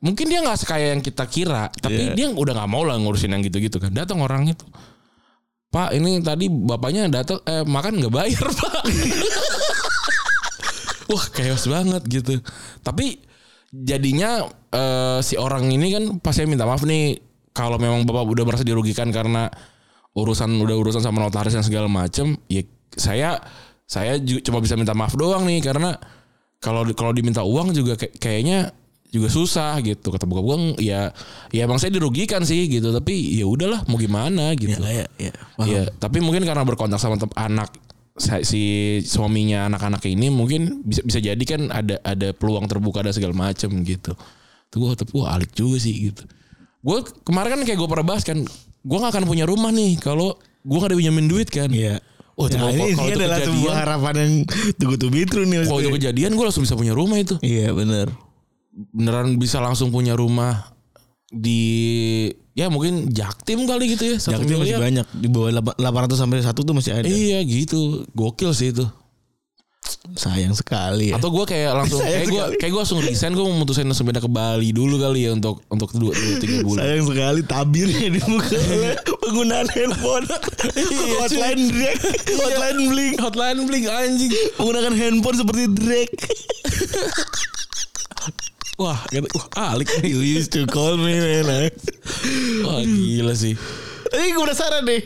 Speaker 2: mungkin dia nggak sekaya yang kita kira, tapi
Speaker 3: Iya.
Speaker 2: dia udah nggak mau lah ngurusin yang gitu-gitu kan. Datang orang itu. Pak, ini tadi bapaknya datang eh makan nggak bayar, Pak. Wah, chaos banget gitu. Tapi jadinya eh, si orang ini kan pasti minta maaf nih kalau memang bapak udah merasa dirugikan karena urusan udah urusan sama notaris dan segala macem ya saya saya juga cuma bisa minta maaf doang nih karena kalau kalau diminta uang juga kayak- kayaknya juga susah gitu kata bokap gue ya ya emang saya dirugikan sih gitu tapi ya udahlah mau gimana gitu
Speaker 3: Ya, ya, ya.
Speaker 2: Iya, tapi mungkin karena berkontak sama anak si suaminya anak-anak ini mungkin bisa bisa jadi kan ada ada peluang terbuka dan segala macam gitu. Tuh gue tapi wah alik juga sih gitu. Gue kemarin kan kayak gue pernah bahas kan, gue gak akan punya rumah nih kalau gue gak ada pinjamin duit kan.
Speaker 3: Iya.
Speaker 2: Oh,
Speaker 3: Nah,
Speaker 2: kalau-
Speaker 3: ini,
Speaker 2: kalau itu
Speaker 3: adalah
Speaker 2: kejadian-
Speaker 3: sebuah harapan yang tunggu tuh bitru nih.
Speaker 2: Kalau itu kejadian gue langsung bisa punya rumah itu.
Speaker 3: Iya bener.
Speaker 2: Beneran bisa langsung punya rumah di ya mungkin Jaktim kali gitu ya. satu
Speaker 3: Jaktim masih banyak di bawah 800 sampai 1 tuh masih ada.
Speaker 2: Iya gitu, gokil sih itu.
Speaker 3: Sayang sekali ya.
Speaker 2: Atau gue kayak langsung
Speaker 3: Sayang
Speaker 2: kayak gue kayak gue langsung resign gue mau mutusin langsung pindah ke Bali dulu kali ya untuk untuk dua, dua tiga bulan.
Speaker 3: Sayang sekali tabirnya di muka penggunaan handphone.
Speaker 2: Iya,
Speaker 3: hotline Drake, hotline Blink.
Speaker 2: Hotline bling anjing.
Speaker 3: Menggunakan handphone seperti Drake.
Speaker 2: Wah, gitu. Wah, alik.
Speaker 3: You used to call me man.
Speaker 2: Wah, gila sih.
Speaker 3: Tapi gue penasaran deh.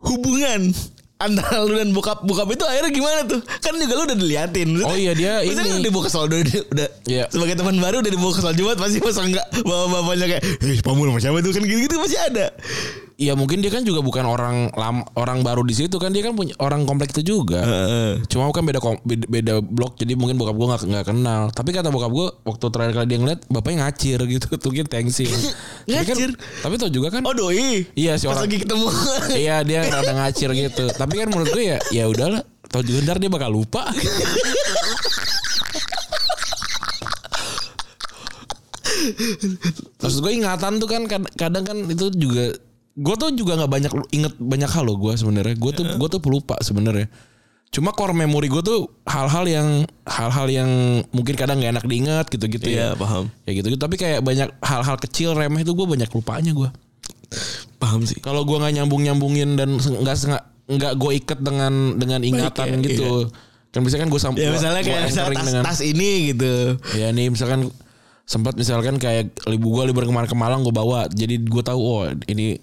Speaker 3: Hubungan antara lu dan bokap bokap itu akhirnya gimana tuh? Kan juga lu udah diliatin.
Speaker 2: Oh iya, dia
Speaker 3: maksudnya
Speaker 2: ini.
Speaker 3: udah dibawa soal udah, udah
Speaker 2: Iya.
Speaker 3: sebagai teman baru udah dibawa ke soal Jumat pasti masa enggak bawa bapaknya kayak eh pamu sama siapa tuh kan gitu-gitu pasti ada.
Speaker 2: Ya mungkin dia kan juga bukan orang lam, orang baru di situ kan dia kan punya orang komplek itu juga. Cuma kan beda kom- beda, beda blok jadi mungkin bokap gue nggak nggak kenal. Tapi kata bokap gue waktu terakhir kali dia ngeliat bapaknya ngacir gitu tuh mungkin tensi. Tapi kan-
Speaker 3: Ngacir?
Speaker 2: Tapi tau juga kan.
Speaker 3: Oh doi.
Speaker 2: Iya si
Speaker 3: Pas
Speaker 2: orang
Speaker 3: lagi ketemu.
Speaker 2: Iya dia rada ngacir gitu. Tapi kan menurut gue ya ya udahlah. Tahu juga ntar dia bakal lupa. Terus gue ingatan tuh kan kad- kadang kan itu juga gue tuh juga nggak banyak inget banyak hal loh gue sebenarnya. Gue tuh gue tuh pelupa sebenarnya. Cuma core memory gue tuh hal-hal yang hal-hal yang mungkin kadang nggak enak diingat gitu-gitu ya.
Speaker 3: Iya, paham.
Speaker 2: Ya gitu. Tapi kayak banyak hal-hal kecil remeh itu gue banyak lupanya gue.
Speaker 3: Paham sih.
Speaker 2: Kalau gua nggak nyambung nyambungin dan nggak senga- nggak gue ikat dengan dengan ingatan
Speaker 3: ya,
Speaker 2: gitu. Kan bisa kan gue sampai
Speaker 3: Ya misalnya kayak misalnya tas, tas ini gitu.
Speaker 2: ya nih misalkan sempat misalkan kayak libu gue liburan kemarin ke Malang gue bawa jadi gue tahu oh ini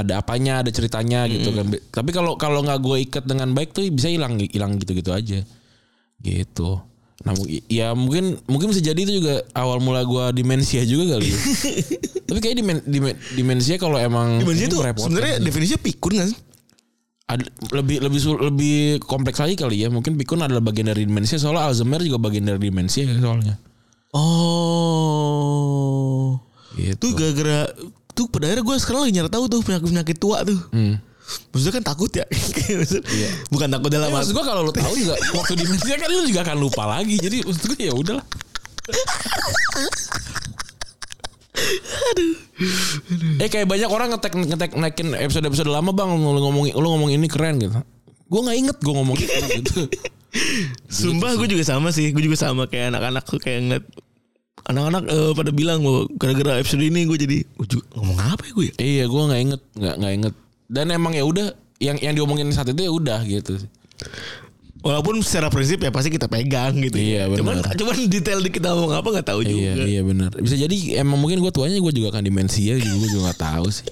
Speaker 2: ada apanya ada ceritanya gitu kan tapi kalau kalau nggak gue ikat dengan baik tuh bisa hilang hilang gitu gitu aja gitu nah ya mungkin mungkin bisa jadi itu juga awal mula gue demensia juga kali ya. tapi kayak dimen, dimen- demensia kalau emang
Speaker 3: Demensia tuh
Speaker 2: merepotkan
Speaker 3: sebenarnya
Speaker 2: sih.
Speaker 3: definisinya pikun kan?
Speaker 2: Ada- lebih lebih lebih kompleks lagi kali ya mungkin pikun adalah bagian dari demensia soalnya Alzheimer juga bagian dari demensia soalnya
Speaker 3: Oh.
Speaker 2: gitu
Speaker 3: Tuh gara-gara tuh pada akhirnya gue sekarang lagi nyari tahu tuh penyakit penyakit tua tuh.
Speaker 2: Hmm.
Speaker 3: Maksudnya kan takut ya. Maksud- Bukan takut dalam arti.
Speaker 2: maksud gue kalau lu tahu juga waktu demensia kan lu juga akan lupa lagi. Jadi maksud gue ya udahlah. Eh kayak banyak orang ngetek ngetek naikin episode episode lama bang lu ngomong lu ngomong ini keren gitu. Gue nggak inget gue ngomong itu gitu.
Speaker 3: Sumpah gue juga sama sih. Gue juga sama kayak anak-anak tuh kayak ngeliat anak-anak eh, pada bilang bahwa gara-gara episode ini gue jadi "Gua juga ngomong apa ya gue ya?
Speaker 2: iya gue nggak inget nggak nggak inget. Dan emang ya udah yang yang diomongin saat itu ya udah gitu.
Speaker 3: Walaupun secara prinsip ya pasti kita pegang gitu.
Speaker 2: Iya,
Speaker 3: ya. Cuman
Speaker 2: benar.
Speaker 3: cuman detail di kita ngomong apa nggak tahu
Speaker 2: Iya
Speaker 3: juga.
Speaker 2: iya benar. Bisa jadi emang mungkin gue tuanya gue juga akan demensia juga gue juga nggak tahu sih.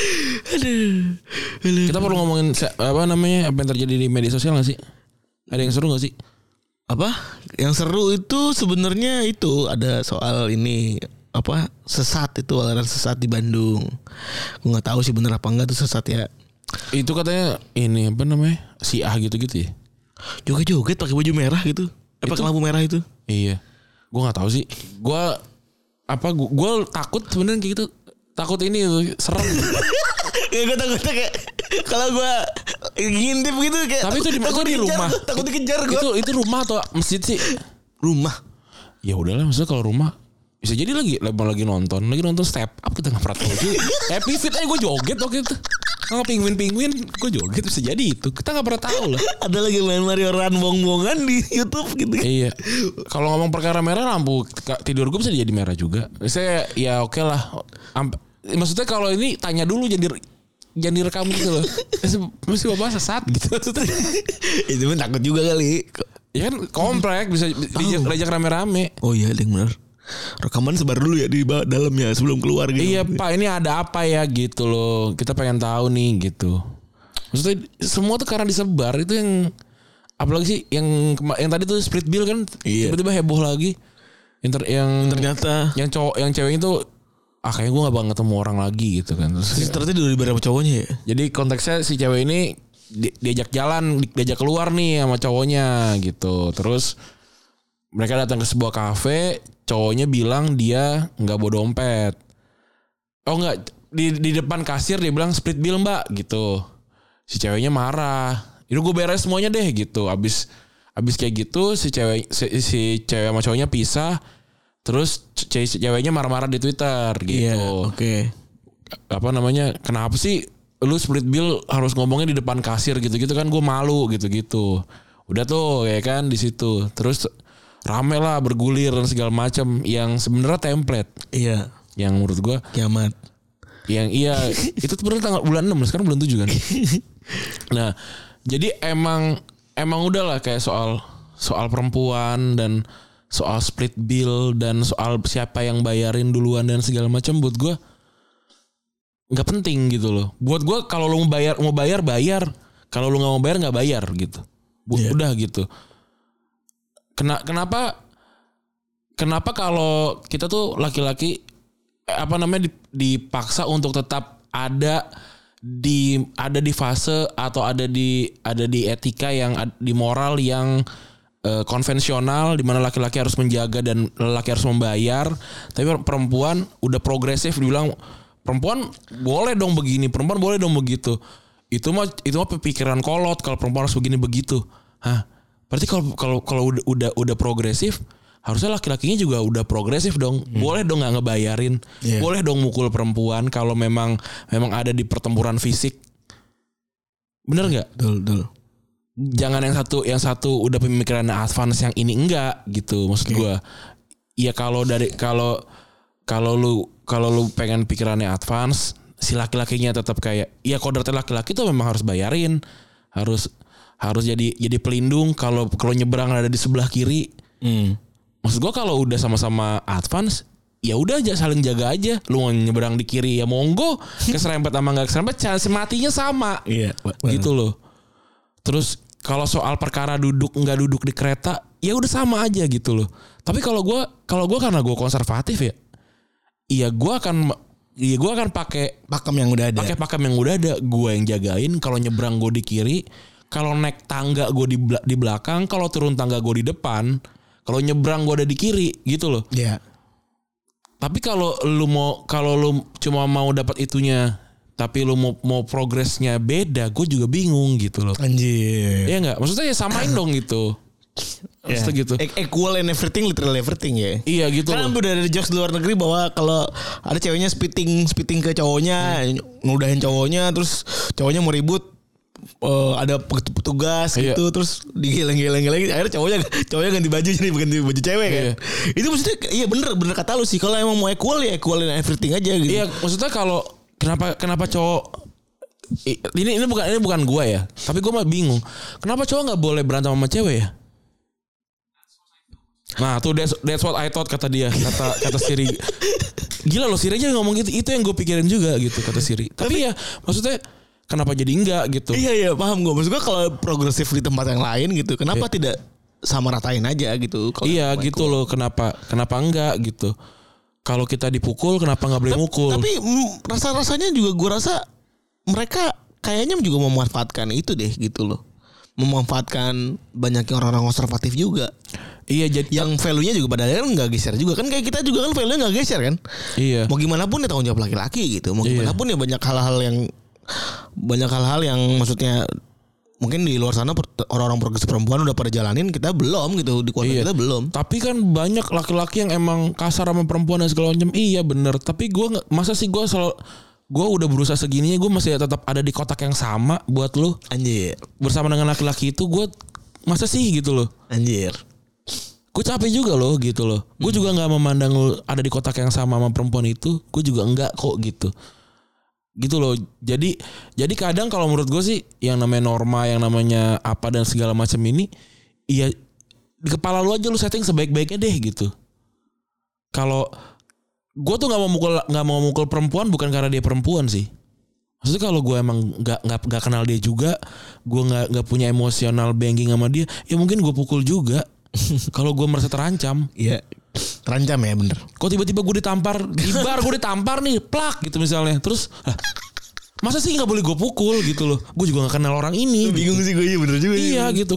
Speaker 3: Aduh. Aduh.
Speaker 2: Kita perlu ngomongin apa namanya apa yang terjadi di media sosial gak sih? Ada yang seru gak sih?
Speaker 3: Apa yang seru itu sebenarnya itu ada soal ini apa sesat itu aliran sesat di Bandung gue nggak tahu sih bener apa enggak tuh sesat ya
Speaker 2: Itu katanya ini apa namanya? Si A gitu-gitu ya.
Speaker 3: joget joget pakai baju merah gitu eh, pakai lampu merah itu
Speaker 2: Iya. Gua nggak tahu sih. Gua apa gua, gua takut sebenarnya kayak gitu. Takut ini serem.
Speaker 3: ya gue takutnya kayak kalau gue ngintip gitu kayak
Speaker 2: Tapi itu di-
Speaker 3: takut
Speaker 2: di rumah.
Speaker 3: takut dikejar gue
Speaker 2: itu itu rumah atau masjid sih?
Speaker 3: rumah
Speaker 2: Ya udahlah maksudnya kalau rumah bisa jadi lagi lagi lagi nonton lagi nonton step up kita nggak pernah tahu juga happy fit aja gue joget waktu itu nggak pingwin pingwin gue joget bisa jadi itu kita nggak pernah tahu lah
Speaker 3: ada lagi main Mario Run bong-bongan di YouTube gitu kan
Speaker 2: Iya. Kalau ngomong perkara merah lampu tidur gue bisa jadi merah juga. Saya ya oke lah. Amp- Maksudnya kalau ini tanya dulu jadi jangan direkam gitu loh. Mesti bapak sesat gitu.
Speaker 3: Itu mah takut juga kali
Speaker 2: ya kan komplek bisa di- diajak rame-rame.
Speaker 3: oh iya yang benar rekaman sebar dulu ya di dalam ya sebelum keluar gitu
Speaker 2: Iya pak ini ada apa ya gitu loh. Kita pengen tahu nih gitu. Maksudnya semua tuh karena disebar itu yang apalagi sih yang yang tadi tuh split bill kan
Speaker 3: Iya.
Speaker 2: tiba-tiba heboh lagi. Inter yang
Speaker 3: ternyata
Speaker 2: yang cowok yang cewek itu ah kayaknya gue gak bakal ketemu orang lagi gitu kan. Terus
Speaker 3: Si ternyata dari beberapa cowoknya ya.
Speaker 2: jadi konteksnya si cewek ini di- diajak jalan di- diajak keluar nih sama cowoknya gitu. Terus mereka datang ke sebuah kafe cowoknya bilang dia nggak bawa dompet. Oh nggak di di depan kasir dia bilang split bill mbak gitu. Si ceweknya marah. Itu gue beres semuanya deh gitu. Abis abis kayak gitu si cewek si, si cewek sama cowoknya pisah terus ce- ceweknya marah-marah di twitter gitu.
Speaker 3: Iya, Oke.
Speaker 2: apa namanya kenapa sih lu split bill harus ngomongnya di depan kasir gitu-gitu? Kan gue malu gitu-gitu. Udah tuh ya kan di situ. Terus rame lah bergulir dan segala macam yang sebenarnya template.
Speaker 3: Iya.
Speaker 2: yang menurut gue
Speaker 3: Kiamat.
Speaker 2: yang iya. Itu sebenarnya tanggal bulan 6 sekarang bulan 7 kan? Nah jadi emang emang udah lah kayak soal soal perempuan dan soal split bill dan soal siapa yang bayarin duluan dan segala macam buat gua nggak penting gitu loh. Buat gua kalau lu mau bayar mau bayar bayar. Kalau lu nggak mau bayar nggak bayar gitu. Bu-
Speaker 3: Iya.
Speaker 2: udah gitu. Kena, kenapa kenapa kalau kita tuh laki-laki eh, apa namanya dip- dipaksa untuk tetap ada di ada di fase atau ada di ada di etika yang di moral yang eh, konvensional di mana laki-laki harus menjaga dan laki harus membayar. Tapi perempuan udah progresif dibilang perempuan boleh dong begini perempuan boleh dong begitu. Itu mah itu mah pikiran kolot kalau perempuan harus begini begitu. Hah? Berarti kalau kalau kalau udah udah udah progresif harusnya laki-lakinya juga udah progresif dong. Boleh dong nggak ngebayarin?
Speaker 3: Iya.
Speaker 2: boleh dong mukul perempuan kalau memang memang ada di pertempuran fisik. Bener nggak?
Speaker 3: Betul, betul.
Speaker 2: Jangan yang satu yang satu udah pemikiran advance yang ini enggak gitu. Maksud gua Iya kalau dari kalau kalau lu kalau lu pengen pikirannya advance si laki-lakinya tetap kayak iya kodratnya laki-laki tuh memang harus bayarin. Harus harus jadi jadi pelindung kalau kalau nyebrang ada di sebelah kiri.
Speaker 3: Hmm.
Speaker 2: maksud gue kalau udah sama-sama advance ya udah aja saling jaga aja. Lu mau nyebrang di kiri ya monggo. Keserempet sama nggak keserempet chance matinya sama.
Speaker 3: Iya.
Speaker 2: gitu loh terus kalau soal perkara duduk nggak duduk di kereta ya udah sama aja gitu loh tapi kalau gua kalau gua karena gue konservatif ya iya gua akan iya gua akan pakai
Speaker 3: Pakem yang udah ada.
Speaker 2: pakai pakem yang udah ada gue yang jagain kalau nyebrang gue di kiri kalau naik tangga gue di di belakang kalau turun tangga gue di depan kalau nyebrang gue ada di kiri gitu loh
Speaker 3: Iya.
Speaker 2: tapi kalau lu mau kalau lu cuma mau dapat itunya tapi lu mau mau progresnya beda gue juga bingung gitu loh
Speaker 3: Anjir.
Speaker 2: Iya nggak maksudnya ya samain dong gitu maksudnya gitu
Speaker 3: E- Equal and everything, literal everything ya.
Speaker 2: iya gitu
Speaker 3: Karena
Speaker 2: loh
Speaker 3: udah ada jokes di luar negeri bahwa kalau ada ceweknya spitting spitting ke cowoknya, ngudahin cowoknya, terus cowoknya mau ribut, eh, ada pet- petugas
Speaker 2: Iya.
Speaker 3: gitu, terus digeleng-geleng-geleng, akhirnya cowoknya cowoknya ganti baju jadi ganti baju cewek kan.
Speaker 2: Iya.
Speaker 3: Itu maksudnya iya bener bener kata lu sih kalau emang mau equal ya equal and everything aja gitu.
Speaker 2: iya maksudnya kalau kenapa kenapa cowok ini ini bukan ini bukan gua ya. Tapi gue mah bingung. Kenapa cowok nggak boleh berantem sama cewek ya? Nah tuh that's, that's what I thought kata dia. Kata kata Siri. Gila loh Siri aja ngomong gitu. Itu yang gue pikirin juga gitu kata Siri. Tapi ya maksudnya kenapa jadi enggak gitu?
Speaker 3: Iya iya paham gue. Maksud gue kalau progresif di tempat yang lain gitu, kenapa tidak sama ratain aja gitu? Kalau
Speaker 2: iya gitu loh kenapa kenapa enggak gitu kalau kita dipukul kenapa nggak boleh mukul
Speaker 3: Tapi mm, rasa-rasanya juga gue rasa mereka kayaknya juga memanfaatkan itu deh gitu loh. Memanfaatkan banyaknya orang-orang konservatif juga.
Speaker 2: iya jadi
Speaker 3: Yang value-nya juga pada akhirnya nggak geser juga. Kan kayak kita juga kan value-nya nggak geser kan.
Speaker 2: iya
Speaker 3: Mau gimana pun ya tanggung jawab laki-laki gitu. Mau
Speaker 2: Iya.
Speaker 3: gimana pun ya banyak hal-hal yang banyak hal-hal yang maksudnya mungkin di luar sana orang-orang progresif perempuan udah pada jalanin kita belum gitu di kuota
Speaker 2: Iya.
Speaker 3: kita belum.
Speaker 2: Tapi kan banyak laki-laki yang emang kasar sama perempuan dan segala macam. Iya bener. Tapi gue nggak masa sih gue selalu gue udah berusaha segininya gue masih tetap ada di kotak yang sama buat lu
Speaker 3: Anjir.
Speaker 2: bersama dengan laki-laki itu gue masa sih gitu loh.
Speaker 3: Anjir.
Speaker 2: Gue capek juga loh gitu loh. Gue juga nggak memandang lu ada di kotak yang sama sama perempuan itu. Gue juga enggak kok gitu. Gitu loh. Jadi jadi kadang kalau menurut gue sih yang namanya norma, yang namanya apa dan segala macam ini, iya di kepala lu aja lu setting sebaik-baiknya deh gitu. Kalau gue tuh nggak mau mukul nggak mau mukul perempuan bukan karena dia perempuan sih. Maksudnya kalau gue emang nggak nggak nggak kenal dia juga, gue nggak nggak punya emosional banking sama dia, ya mungkin gue pukul juga. kalau gue merasa terancam,
Speaker 3: Iya. Terancam ya bener.
Speaker 2: kok tiba-tiba gue ditampar di bar gue ditampar nih plak gitu misalnya. Terus lah, masa sih nggak boleh gue pukul? Gitu loh. Gue juga nggak kenal orang ini.
Speaker 3: Bingung sih gue iya bener juga.
Speaker 2: iya gitu.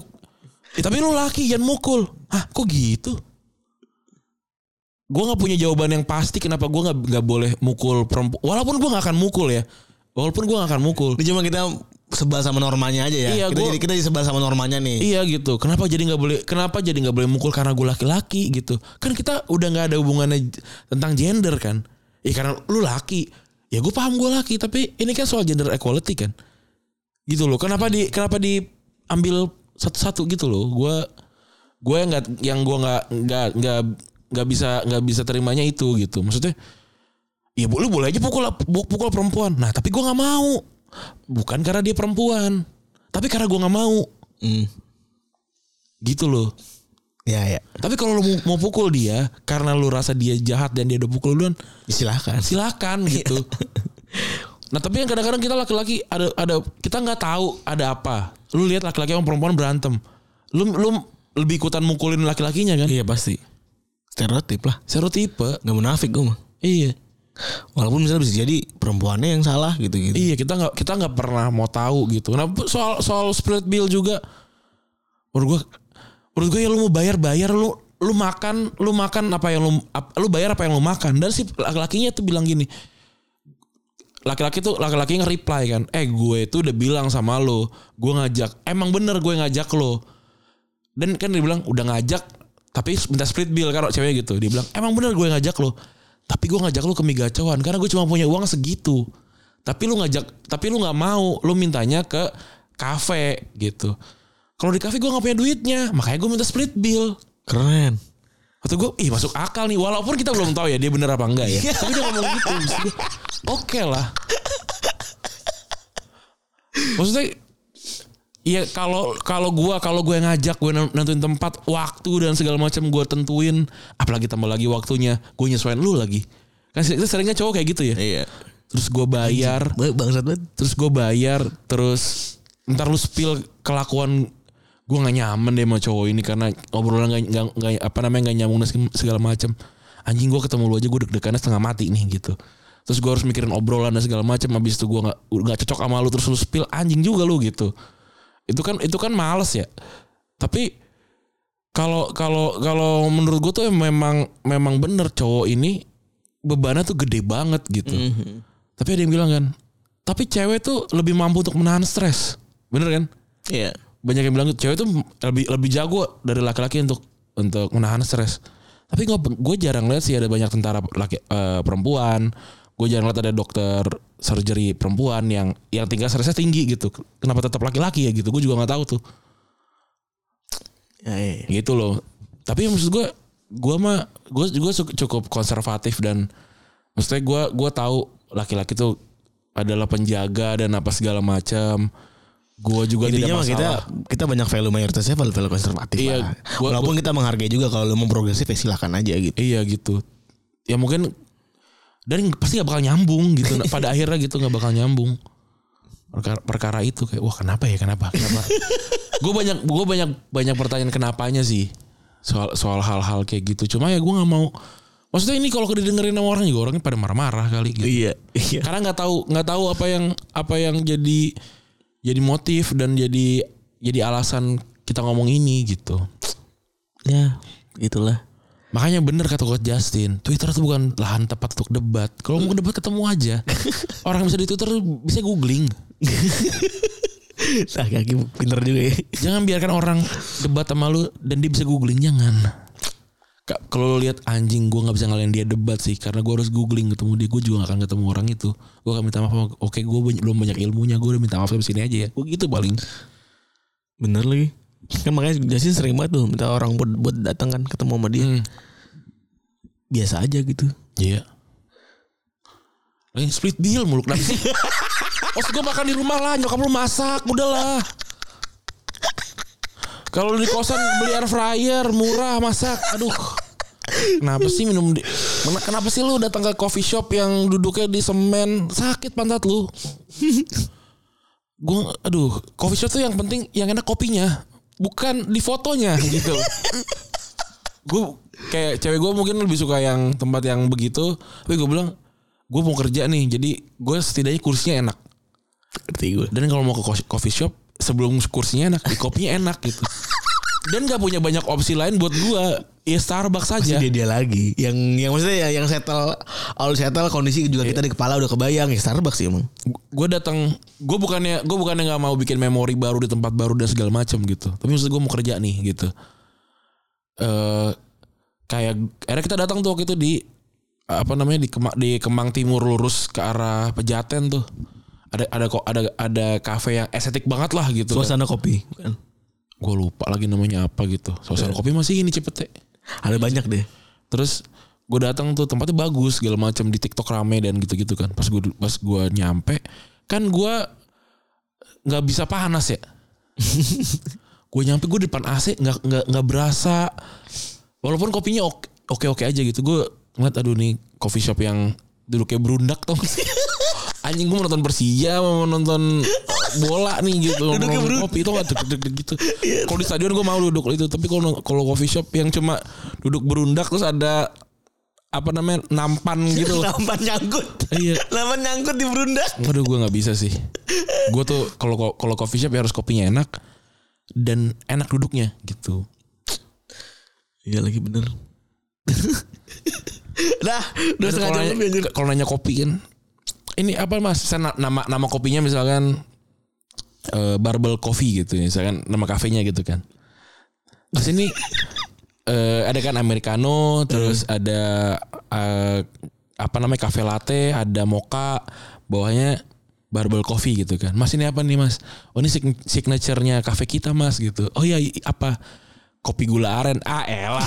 Speaker 2: Eh, tapi lu laki jangan mukul. Hah kok gitu? Gue nggak punya jawaban yang pasti kenapa gue nggak nggak boleh mukul perempuan walaupun gue nggak akan mukul ya. Walaupun gue nggak akan mukul.
Speaker 3: Ini cuma kita sebal sama normanya aja ya.
Speaker 2: Iya,
Speaker 3: kita
Speaker 2: gua-
Speaker 3: jadi kita jadi sebal sama normanya nih.
Speaker 2: Iya gitu. Kenapa jadi nggak boleh? Kenapa jadi nggak boleh mukul karena gue laki-laki gitu? Kan kita udah nggak ada hubungannya tentang gender kan? Ya karena lu laki. Ya gue paham gue laki. Tapi ini kan soal gender equality kan? Gitu loh. Kenapa di kenapa diambil satu-satu gitu loh? Gue gue yang nggak yang gue nggak nggak nggak nggak bisa nggak bisa terimanya itu gitu. Maksudnya ya boleh boleh aja pukul pukul perempuan. Nah tapi gue nggak mau. Bukan karena dia perempuan. Tapi karena gue nggak mau
Speaker 3: Hmm.
Speaker 2: gitu loh.
Speaker 3: Ya ya.
Speaker 2: Tapi kalau lu mau, mau pukul dia karena lu rasa dia jahat dan dia udah pukul duluan,
Speaker 3: Silahkan.
Speaker 2: silakan gitu. nah tapi yang kadang-kadang kita laki-laki ada ada kita nggak tahu ada apa. Lu lihat laki-laki sama perempuan berantem, lu lu lebih ikutan mukulin laki-lakinya kan?
Speaker 3: Iya pasti. Stereotip lah.
Speaker 2: Stereotipe.
Speaker 3: Gak munafik gue mah.
Speaker 2: Iya.
Speaker 3: Walaupun misalnya bisa jadi perempuannya yang salah gitu gitu.
Speaker 2: Iya kita nggak kita nggak pernah mau tahu gitu. Nah soal soal split bill juga, menurut gua menurut gua ya lu mau bayar bayar. Lu lu makan lu makan apa yang lu lu bayar apa yang lu makan. Dan si laki-lakinya tuh bilang gini laki-laki tuh laki-laki nge-reply kan eh gue tuh udah bilang sama lo gue ngajak. Emang bener gue ngajak lo. Dan kan dia bilang udah ngajak tapi minta split bill kan cewek gitu. Dia bilang emang bener gue ngajak lo tapi gue ngajak lo ke migacauan karena gue cuma punya uang segitu tapi lu ngajak tapi lu nggak mau lu mintanya ke kafe gitu kalau di kafe gue nggak punya duitnya makanya gue minta split bill
Speaker 3: Keren.
Speaker 2: Atau gue, ih masuk akal nih. Walaupun kita belum tahu ya dia bener apa enggak ya. Tapi dia ngomong gitu. Oke lah. Maksudnya Iya kalau kalau gua kalau gue ngajak gue nentuin tempat waktu dan segala macam gue tentuin. Apalagi tambah lagi waktunya gue nyesuaiin lu lagi. Kan itu seringnya cowok kayak gitu ya?
Speaker 3: Iya.
Speaker 2: terus gue bayar.
Speaker 3: Bangsat banget.
Speaker 2: terus gue bayar terus ntar lu spill kelakuan gue nggak nyaman deh sama cowok ini karena obrolan nggak nggak- apa namanya nggak nyambung segala macam. Anjing gue ketemu lu aja gue deg-degannya setengah mati nih gitu. Terus gue harus mikirin obrolan dan segala macam habis itu gue nggak nggak cocok sama lu terus lu spill anjing juga lu gitu itu kan itu kan males ya tapi kalau kalau kalau menurut gue tuh memang memang bener cowok ini bebannya tuh gede banget gitu tapi ada yang bilang kan, tapi cewek tuh lebih mampu untuk menahan stres. Bener kan?
Speaker 3: Iya.
Speaker 2: Banyak yang bilang cewek tuh lebih lebih jago dari laki-laki untuk untuk menahan stres. Tapi gue jarang lihat sih ada banyak tentara laki eh, perempuan. Gue jarang lihat ada dokter surgery perempuan yang yang tingkat stresnya tinggi gitu. Kenapa tetap laki-laki ya gitu? Gue juga nggak tahu tuh.
Speaker 3: Ya, iya.
Speaker 2: Gitu loh. Tapi maksud gue, gue mah gue gue cukup konservatif dan maksudnya gue gue tahu laki-laki tuh adalah penjaga dan apa segala macam. Gue juga
Speaker 3: Intinya
Speaker 2: tidak
Speaker 3: kita
Speaker 2: masalah.
Speaker 3: kita banyak value mayoritasnya value, value konservatif
Speaker 2: Iya,
Speaker 3: lah.
Speaker 2: gua-
Speaker 3: Walaupun kita menghargai juga kalau lu mau progresif ya silakan aja gitu.
Speaker 2: Iya gitu. Ya mungkin dan pasti gak bakal nyambung gitu. Pada akhirnya gitu gak bakal nyambung. Perkara, perkara itu kayak wah kenapa ya kenapa kenapa? gue banyak gue banyak banyak pertanyaan kenapanya sih soal soal hal-hal kayak gitu. Cuma ya gue nggak mau. Maksudnya ini kalau didengerin sama orang juga orangnya pada marah-marah kali gitu.
Speaker 3: Iya, iya.
Speaker 2: Karena nggak tahu nggak tahu apa yang apa yang jadi jadi motif dan jadi jadi alasan kita ngomong ini gitu.
Speaker 3: Ya, gitulah.
Speaker 2: Makanya bener kata Coach Justin, Twitter tuh bukan lahan tepat untuk debat. Kalau mau debat ketemu aja. Orang bisa di Twitter bisa googling.
Speaker 3: Nah, kaki pinter juga ya.
Speaker 2: Jangan biarkan orang debat sama lu dan dia bisa googling jangan. Kak, kalau lu lihat anjing gue nggak bisa ngalahin dia debat sih karena gue harus googling ketemu dia gue juga gak akan ketemu orang itu gue akan minta maaf sama, oke gue belum banyak ilmunya gue udah minta maaf sampai sini aja ya gue gitu paling
Speaker 3: Bener lagi. Kan makanya Justin sering banget tuh minta orang buat, buat datang kan ketemu sama dia.
Speaker 2: Hmm.
Speaker 3: Biasa aja gitu.
Speaker 2: Iya. Lain split bill mulu kenapa sih? Maksud gue makan di rumah lah, nyokap lu masak, udahlah. Kalau di kosan beli air fryer murah masak, aduh. Kenapa sih minum di Ken- Kenapa sih lu datang ke coffee shop yang duduknya di semen sakit pantat lu? Gue aduh, coffee shop tuh yang penting yang enak kopinya, bukan di fotonya gitu. gue kayak cewek gue mungkin lebih suka yang tempat yang begitu tapi gue bilang gue mau kerja nih jadi gue setidaknya kursinya enak
Speaker 3: Ngerti gue.
Speaker 2: dan kalau mau ke co- coffee shop sebelum kursinya enak di kopinya enak gitu dan gak punya banyak opsi lain buat gue ya Starbucks saja
Speaker 3: dia dia lagi. Yang yang maksudnya ya, yang settle all settle kondisi juga kita di kepala udah kebayang ya Starbucks sih emang.
Speaker 2: gue datang gue bukannya gue bukannya nggak mau bikin memori baru di tempat baru dan segala macam gitu tapi maksud gue mau kerja nih gitu eh kayak akhirnya kita datang tuh waktu itu di apa namanya di Kemang, di Kemang Timur lurus ke arah Pejaten tuh ada ada kok ada ada kafe yang estetik banget lah gitu
Speaker 3: Suasana kopi. Bukan.
Speaker 2: Gue lupa lagi namanya apa gitu. Suasana kopi masih ini cepet
Speaker 3: Ada banyak deh.
Speaker 2: terus gue datang tuh tempatnya bagus segala macam di TikTok rame dan gitu-gitu kan. Pas gue pas gue nyampe kan gue nggak bisa panas ya. Gue nyampe gue depan AC nggak nggak nggak berasa. Walaupun kopinya oke oke oke aja gitu gue ngeliat aduh nih coffee shop yang duduknya berundak sih? Anjing gue mau nonton Persija mau nonton bola nih gitu
Speaker 3: Duduknya
Speaker 2: kopi itu nggak deg-deg gitu kalau di stadion gue mau duduk itu tapi kalau kalau coffee shop yang cuma duduk berundak terus ada apa namanya nampan gitu
Speaker 3: Nampan nyangkut.
Speaker 2: iya
Speaker 3: Nampan nyangkut di berundak.
Speaker 2: Waduh gue nggak bisa sih. Gue tuh kalau kalau coffee shop ya harus kopinya enak dan enak duduknya gitu.
Speaker 3: Iya lagi bener. Dah, udah setengah
Speaker 2: kalau nanya,
Speaker 3: lebih anjir.
Speaker 2: kalau nanya kopi kan, ini apa mas? Saya na- nama nama kopinya misalkan eh, Barbel Coffee gitu, misalkan nama kafenya gitu kan. Di sini eh, ada kan americano, terus ada eh, apa namanya cafe latte, ada mocha, bawahnya Barbel Coffee gitu kan. Mas ini apa nih mas? Oh ini sign- signaturenya cafe kita mas gitu. Oh iya apa? Kopi gula aren. Ah elah.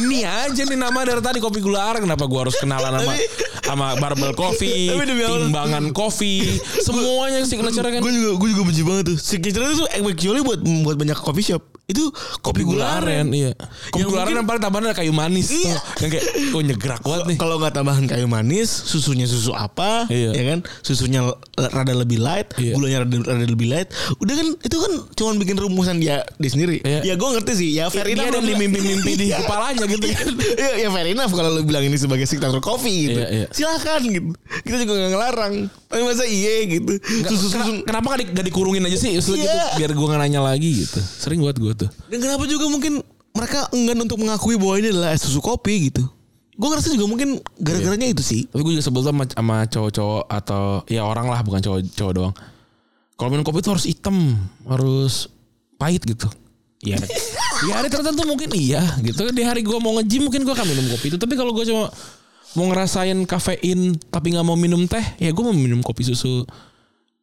Speaker 2: Ini aja nih nama dari tadi kopi gula aren. Kenapa gua harus kenalan sama sama barbel
Speaker 3: Allah.
Speaker 2: timbangan coffee, semuanya signature kan.
Speaker 3: Gue juga gue juga benci banget tuh. Signature itu actually buat buat banyak coffee shop. Itu kopi, gula aren.
Speaker 2: iya. Kopi
Speaker 3: Yang
Speaker 2: gula aren
Speaker 3: mungkin-
Speaker 2: yang paling tambahan ada kayu manis
Speaker 3: Iya.
Speaker 2: tuh. Yang kayak oh nyegrak banget nih.
Speaker 3: Kalau nggak tambahan kayu manis, susunya susu apa,
Speaker 2: Iya.
Speaker 3: ya kan? Susunya rada lebih light,
Speaker 2: Iya.
Speaker 3: gulanya rada, rada lebih light. Udah kan itu kan cuma bikin rumusan dia di sendiri.
Speaker 2: Iya.
Speaker 3: Ya gue ngerti sih. Ya fair
Speaker 2: Dia
Speaker 3: enough.
Speaker 2: ada
Speaker 3: lu
Speaker 2: di mimpi-mimpi di
Speaker 3: Iya.
Speaker 2: kepalanya gitu kan.
Speaker 3: Iya, ya fair enough kalau lu bilang ini sebagai signature coffee gitu.
Speaker 2: Iya, iya.
Speaker 3: Silakan gitu. Kita juga gak ngelarang. Tapi masa iya gitu.
Speaker 2: Nggak,
Speaker 3: Susu susu.
Speaker 2: kenapa gak, di- gak dikurungin aja sih gitu
Speaker 3: Iya.
Speaker 2: biar gue gak nanya lagi gitu sering buat gue tuh
Speaker 3: Dan kenapa juga mungkin mereka enggan untuk mengakui bahwa ini adalah es susu kopi gitu. Gue ngerasa juga mungkin gara-garanya itu sih.
Speaker 2: tapi gue juga sebel sama, sama cowok-cowok atau ya orang lah bukan cowok cowok doang. Kalau minum kopi itu harus hitam harus pahit gitu. Ya di hari tertentu mungkin iya gitu. Di hari gue mau nge-gym mungkin gue akan minum kopi itu. Tapi kalau gue cuma mau ngerasain kafein tapi nggak mau minum teh ya gue mau minum kopi susu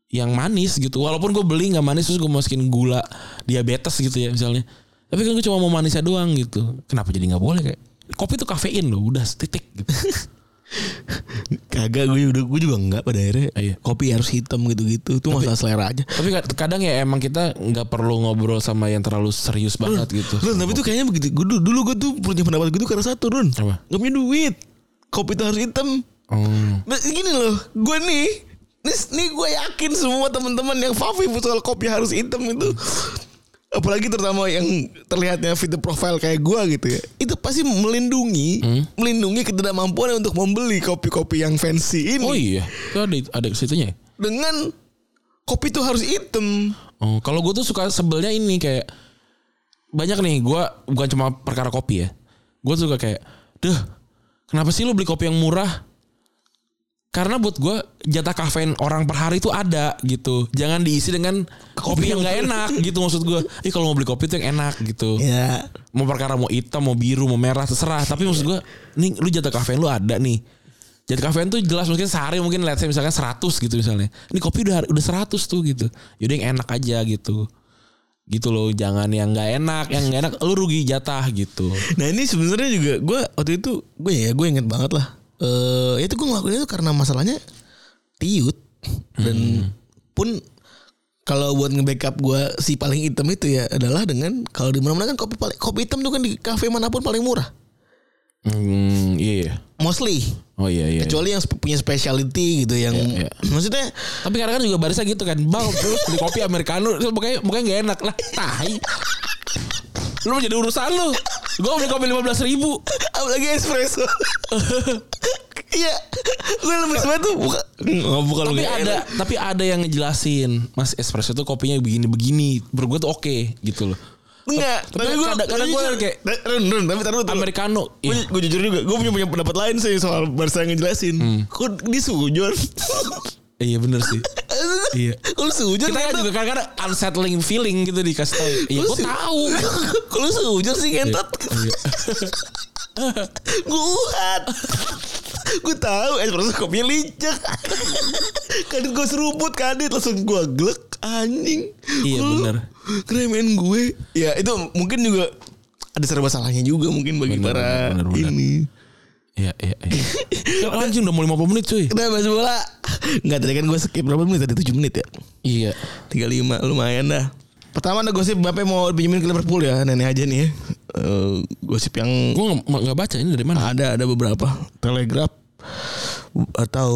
Speaker 2: yang manis gitu walaupun gue beli nggak manis terus gue masukin gula diabetes gitu ya misalnya tapi kan gue cuma mau manisnya doang gitu kenapa jadi nggak boleh kayak kopi itu kafein loh udah titik gitu
Speaker 3: Kagak gue juga gue juga enggak pada akhirnya.
Speaker 2: Iya.
Speaker 3: Kopi harus hitam gitu-gitu. Itu masalah selera aja.
Speaker 2: Tapi kad- kadang ya emang kita nggak perlu ngobrol sama yang terlalu serius banget gitu.
Speaker 3: Ron, tapi tuh kayaknya begitu. Gue dulu, dulu gue tuh punya pendapat gitu karena satu, Ron.
Speaker 2: Apa?
Speaker 3: Gak punya duit. Kopi itu harus hitam. Nah, gini loh, gue nih, nih, nih gue yakin semua teman-teman yang Fafi soal kopi harus hitam itu, apalagi terutama yang terlihatnya fit the profile kayak gue gitu ya, itu pasti melindungi, melindungi ketidakmampuan untuk membeli kopi-kopi yang fancy ini
Speaker 2: Oh iya, itu ada ada situnya. ya?
Speaker 3: dengan kopi itu harus hitam.
Speaker 2: Oh, kalau gue tuh suka sebelnya ini kayak banyak nih. Gue bukan cuma perkara kopi ya. Gue suka kayak, deh, kenapa sih lu beli kopi yang murah? Karena buat gue jatah kafein orang per hari itu ada gitu. Jangan diisi dengan kopi yang gak enak gitu maksud gue. Ih kalau mau beli kopi tuh yang enak gitu.
Speaker 3: Ya,
Speaker 2: mau perkara mau hitam mau biru mau merah terserah tapi maksud gua nih lu jatah kafein lu ada nih jatah kafein tuh jelas mungkin sehari mungkin let's say misalkan 100 gitu misalnya ini kopi udah udah 100 tuh gitu yaudah yang enak aja gitu gitu loh jangan yang nggak enak yang nggak enak lu rugi jatah gitu
Speaker 3: Nah ini sebenarnya juga gue waktu itu gue ya gue inget banget lah. Eh itu gue ngelakuin itu karena masalahnya tiut. Dan pun kalau buat nge-backup gue si paling hitam itu ya adalah dengan kalau di mana-mana kan kopi paling kopi hitam tuh kan di kafe mana pun paling murah.
Speaker 2: hmm, iya
Speaker 3: Mostly.
Speaker 2: Oh iya iya
Speaker 3: kecuali yang spe- punya specialty gitu yang
Speaker 2: Iya, iya.
Speaker 3: maksudnya
Speaker 2: tapi kadang-kadang juga barisnya gitu kan. Bang terus beli kopi americano terus makanya makanya nggak enak lah. Tai lu jadi urusan lu gue beli kopi lima belas ribu
Speaker 3: apalagi espresso. Iya, gue lemes banget tuh bukan oh, bukan
Speaker 2: tapi ada
Speaker 3: enak.
Speaker 2: tapi ada yang ngejelasin mas espresso tuh kopinya begini begini menurut gue tuh oke gitu loh
Speaker 3: Enggak,
Speaker 2: Tapi kadang- kadang gua kayak-
Speaker 3: Run, run, tapi taruh tuh.
Speaker 2: americano
Speaker 3: Gue
Speaker 2: iya.
Speaker 3: gue jujur juga, gue punya punya pendapat lain sih soal Barca yang ngejelasin. Kok dia sujud?
Speaker 2: iya bener sih Iya.
Speaker 3: Kalau sujud
Speaker 2: kita kan juga kadang-kadang unsettling feeling gitu dikasih tahu iya gue tahu
Speaker 3: Kalau sujud sih ngentot.
Speaker 2: Iya.
Speaker 3: gue uhat. gue tahu espresso kopinya licik. kadit gue seruput kadit langsung gue glek anjing.
Speaker 2: Iya,
Speaker 3: Lu
Speaker 2: bener.
Speaker 3: Ngeremehin gue. Ya itu mungkin juga ada serba salahnya juga mungkin bagi
Speaker 2: Bener,
Speaker 3: para
Speaker 2: bener, bener, bener.
Speaker 3: ini.
Speaker 2: Iya iya iya Ya, anjing udah mau 50 menit cuy
Speaker 3: Kita bahas bola. Enggak tadi kan gue skip berapa menit tadi 7 menit ya.
Speaker 2: iya
Speaker 3: 35 lumayan dah. Pertama ada gosip Mbappe mau pinjemin ke Liverpool ya nenek aja nih ya. Eh, gosip yang
Speaker 2: gue nggak baca ini dari mana
Speaker 3: ada ada beberapa Telegraph atau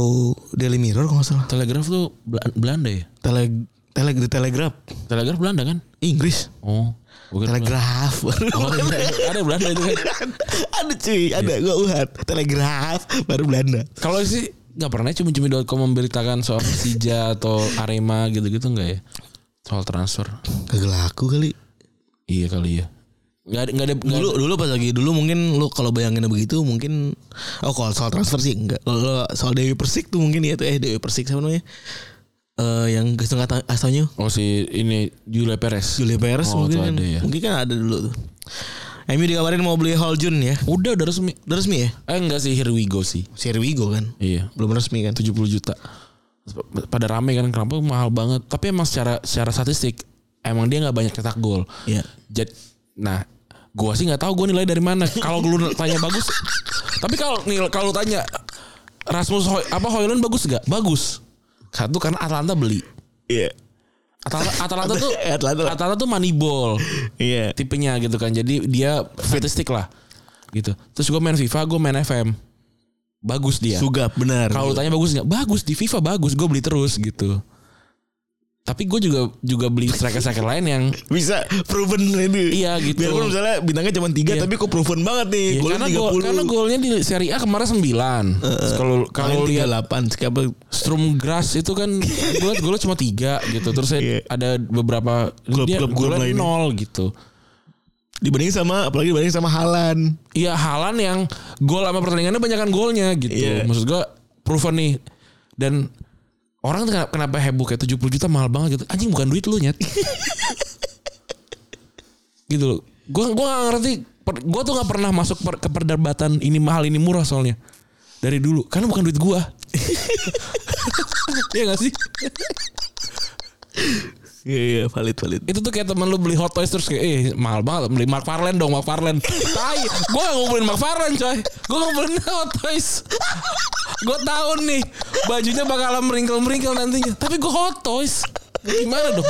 Speaker 3: Daily Mirror kalau nggak salah.
Speaker 2: telegraf tuh Bel- Belanda ya
Speaker 3: Tele Tele Telegraph
Speaker 2: telegraf Belanda kan
Speaker 3: Inggris.
Speaker 2: oh bukan
Speaker 3: Telegraph.
Speaker 2: Oh, iya. ada Belanda itu kan
Speaker 3: ada cuy, ada gua uhat. Telegraph baru Belanda.
Speaker 2: Kalau sih nggak pernah cumi-cumi.com memberitakan soal Persija atau Arema gitu-gitu nggak ya? Soal transfer.
Speaker 3: Kagak laku kali.
Speaker 2: Iya kali ya. Nggak ada nggak ada
Speaker 3: Dulu dulu pas lagi dulu mungkin lu kalau bayanginnya begitu mungkin oh kalau soal transfer sih enggak. Kalau soal Dewi Persik tuh mungkin ya tuh eh Dewi Persik siapa namanya? Eh yang kata Astanya
Speaker 2: Oh si ini Julia Perez.
Speaker 3: Julia Perez
Speaker 2: Oh,
Speaker 3: mungkin kan,
Speaker 2: ada ya.
Speaker 3: mungkin kan ada dulu tuh. MU dikabarin mau beli Holjun ya.
Speaker 2: Udah udah resmi.
Speaker 3: Udah resmi ya?
Speaker 2: Eh enggak sih Here we go sih.
Speaker 3: Si Wigo kan.
Speaker 2: Iya.
Speaker 3: Belum resmi kan.
Speaker 2: 70 juta. Pada rame kan kenapa mahal banget. Tapi emang secara secara statistik emang dia nggak banyak cetak gol.
Speaker 3: Iya.
Speaker 2: Jad, nah Gua sih nggak tahu gue nilai dari mana. Kalau lu tanya bagus, tapi kalau nih kalau tanya Rasmus Hoy, apa Hoyland bagus gak? Bagus. Satu karena Atlanta beli.
Speaker 3: Iya.
Speaker 2: Atlanta, Atlanta tuh
Speaker 3: Atlanta.
Speaker 2: Atlanta tuh moneyball
Speaker 3: Iya.
Speaker 2: tipenya gitu kan. Jadi dia statistik lah. Gitu. Terus gue main FIFA, gue main FM. Bagus dia.
Speaker 3: Sugap benar.
Speaker 2: Kalau tanya bagus nggak? Bagus di FIFA bagus. Gue beli terus gitu. Tapi gue juga juga beli striker-striker lain yang
Speaker 3: bisa proven itu.
Speaker 2: Iya, gitu.
Speaker 3: Biarpun misalnya bintangnya cuma 3
Speaker 2: Iya.
Speaker 3: tapi kok proven banget nih.
Speaker 2: Ya,
Speaker 3: Golnya
Speaker 2: karena gol
Speaker 3: 30.
Speaker 2: karena golnya di Serie A kemarin 9. Terus Kalau kalau lihat
Speaker 3: 38 siapa
Speaker 2: Strumgrass itu kan gue liat golnya cuma 3 gitu. Terus
Speaker 3: Iya.
Speaker 2: ada beberapa
Speaker 3: Klub-
Speaker 2: dia
Speaker 3: klub- klub
Speaker 2: golnya nol gitu.
Speaker 3: dibanding sama apalagi dibanding sama Halan.
Speaker 2: Iya Halan yang gol sama pertandingannya banyakan golnya gitu.
Speaker 3: Iya.
Speaker 2: Maksud gue proven nih. Dan orang tuh kenapa, kenapa heboh kayak 70 juta mahal banget gitu. Anjing bukan duit lu nyet. gitu loh. Gue gua gak ngerti. Gue tuh gak pernah masuk per- ke perdebatan ini mahal ini murah soalnya. Dari dulu. Karena bukan duit gue. Iya gak sih?
Speaker 3: Iya iya valid valid.
Speaker 2: Itu tuh kayak temen lu beli hot toys terus kayak eh mahal banget beli Mark Farland dong Mark Farland. Tai, gue gak ngumpulin Mark Farland coy. Gue ngumpulin hot toys. gue tahu nih bajunya bakalan meringkel-meringkel nantinya. Tapi gue hot toys. Gimana dong?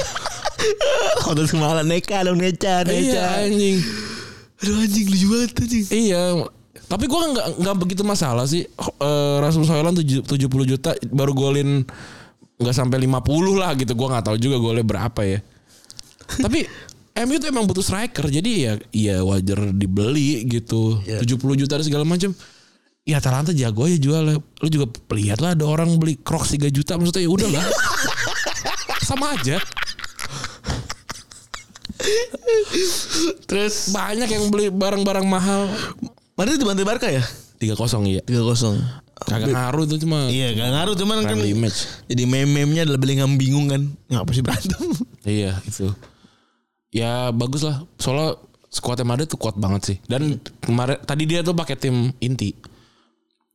Speaker 3: Hotel semalam neka dong neca neca.
Speaker 2: Iya anjing.
Speaker 3: Aduh anjing lucu banget anjing.
Speaker 2: Iya. Tapi gue nggak nggak begitu masalah sih. Eh, Rasmus Hojlund tujuh- 70 juta baru golin nggak sampai 50 lah gitu. Gue nggak tahu juga golnya berapa ya. Tapi MU tuh emang butuh striker. Jadi ya iya wajar dibeli gitu.
Speaker 3: Iya.
Speaker 2: 70 juta dan segala macam. Ya Atalanta jago aja jual. Lu juga lihat lah ada orang beli Crocs 3 juta maksudnya ya udahlah. Sama aja.
Speaker 3: Terus
Speaker 2: Banyak yang beli barang-barang mahal.
Speaker 3: Madrid dibantai Barca ya?
Speaker 2: 3-0 iya.
Speaker 3: 3-0.
Speaker 2: Kagak ngaruh itu cuma
Speaker 3: Iya gak ngaruh cuman kan
Speaker 2: match.
Speaker 3: Jadi meme-memenya adalah Bellingham bingung kan Ngapa sih berantem
Speaker 2: Iya itu. Ya bagus lah. Soalnya skuadnya Madrid tuh kuat banget sih. Dan kemarin tadi dia tuh pakai tim inti.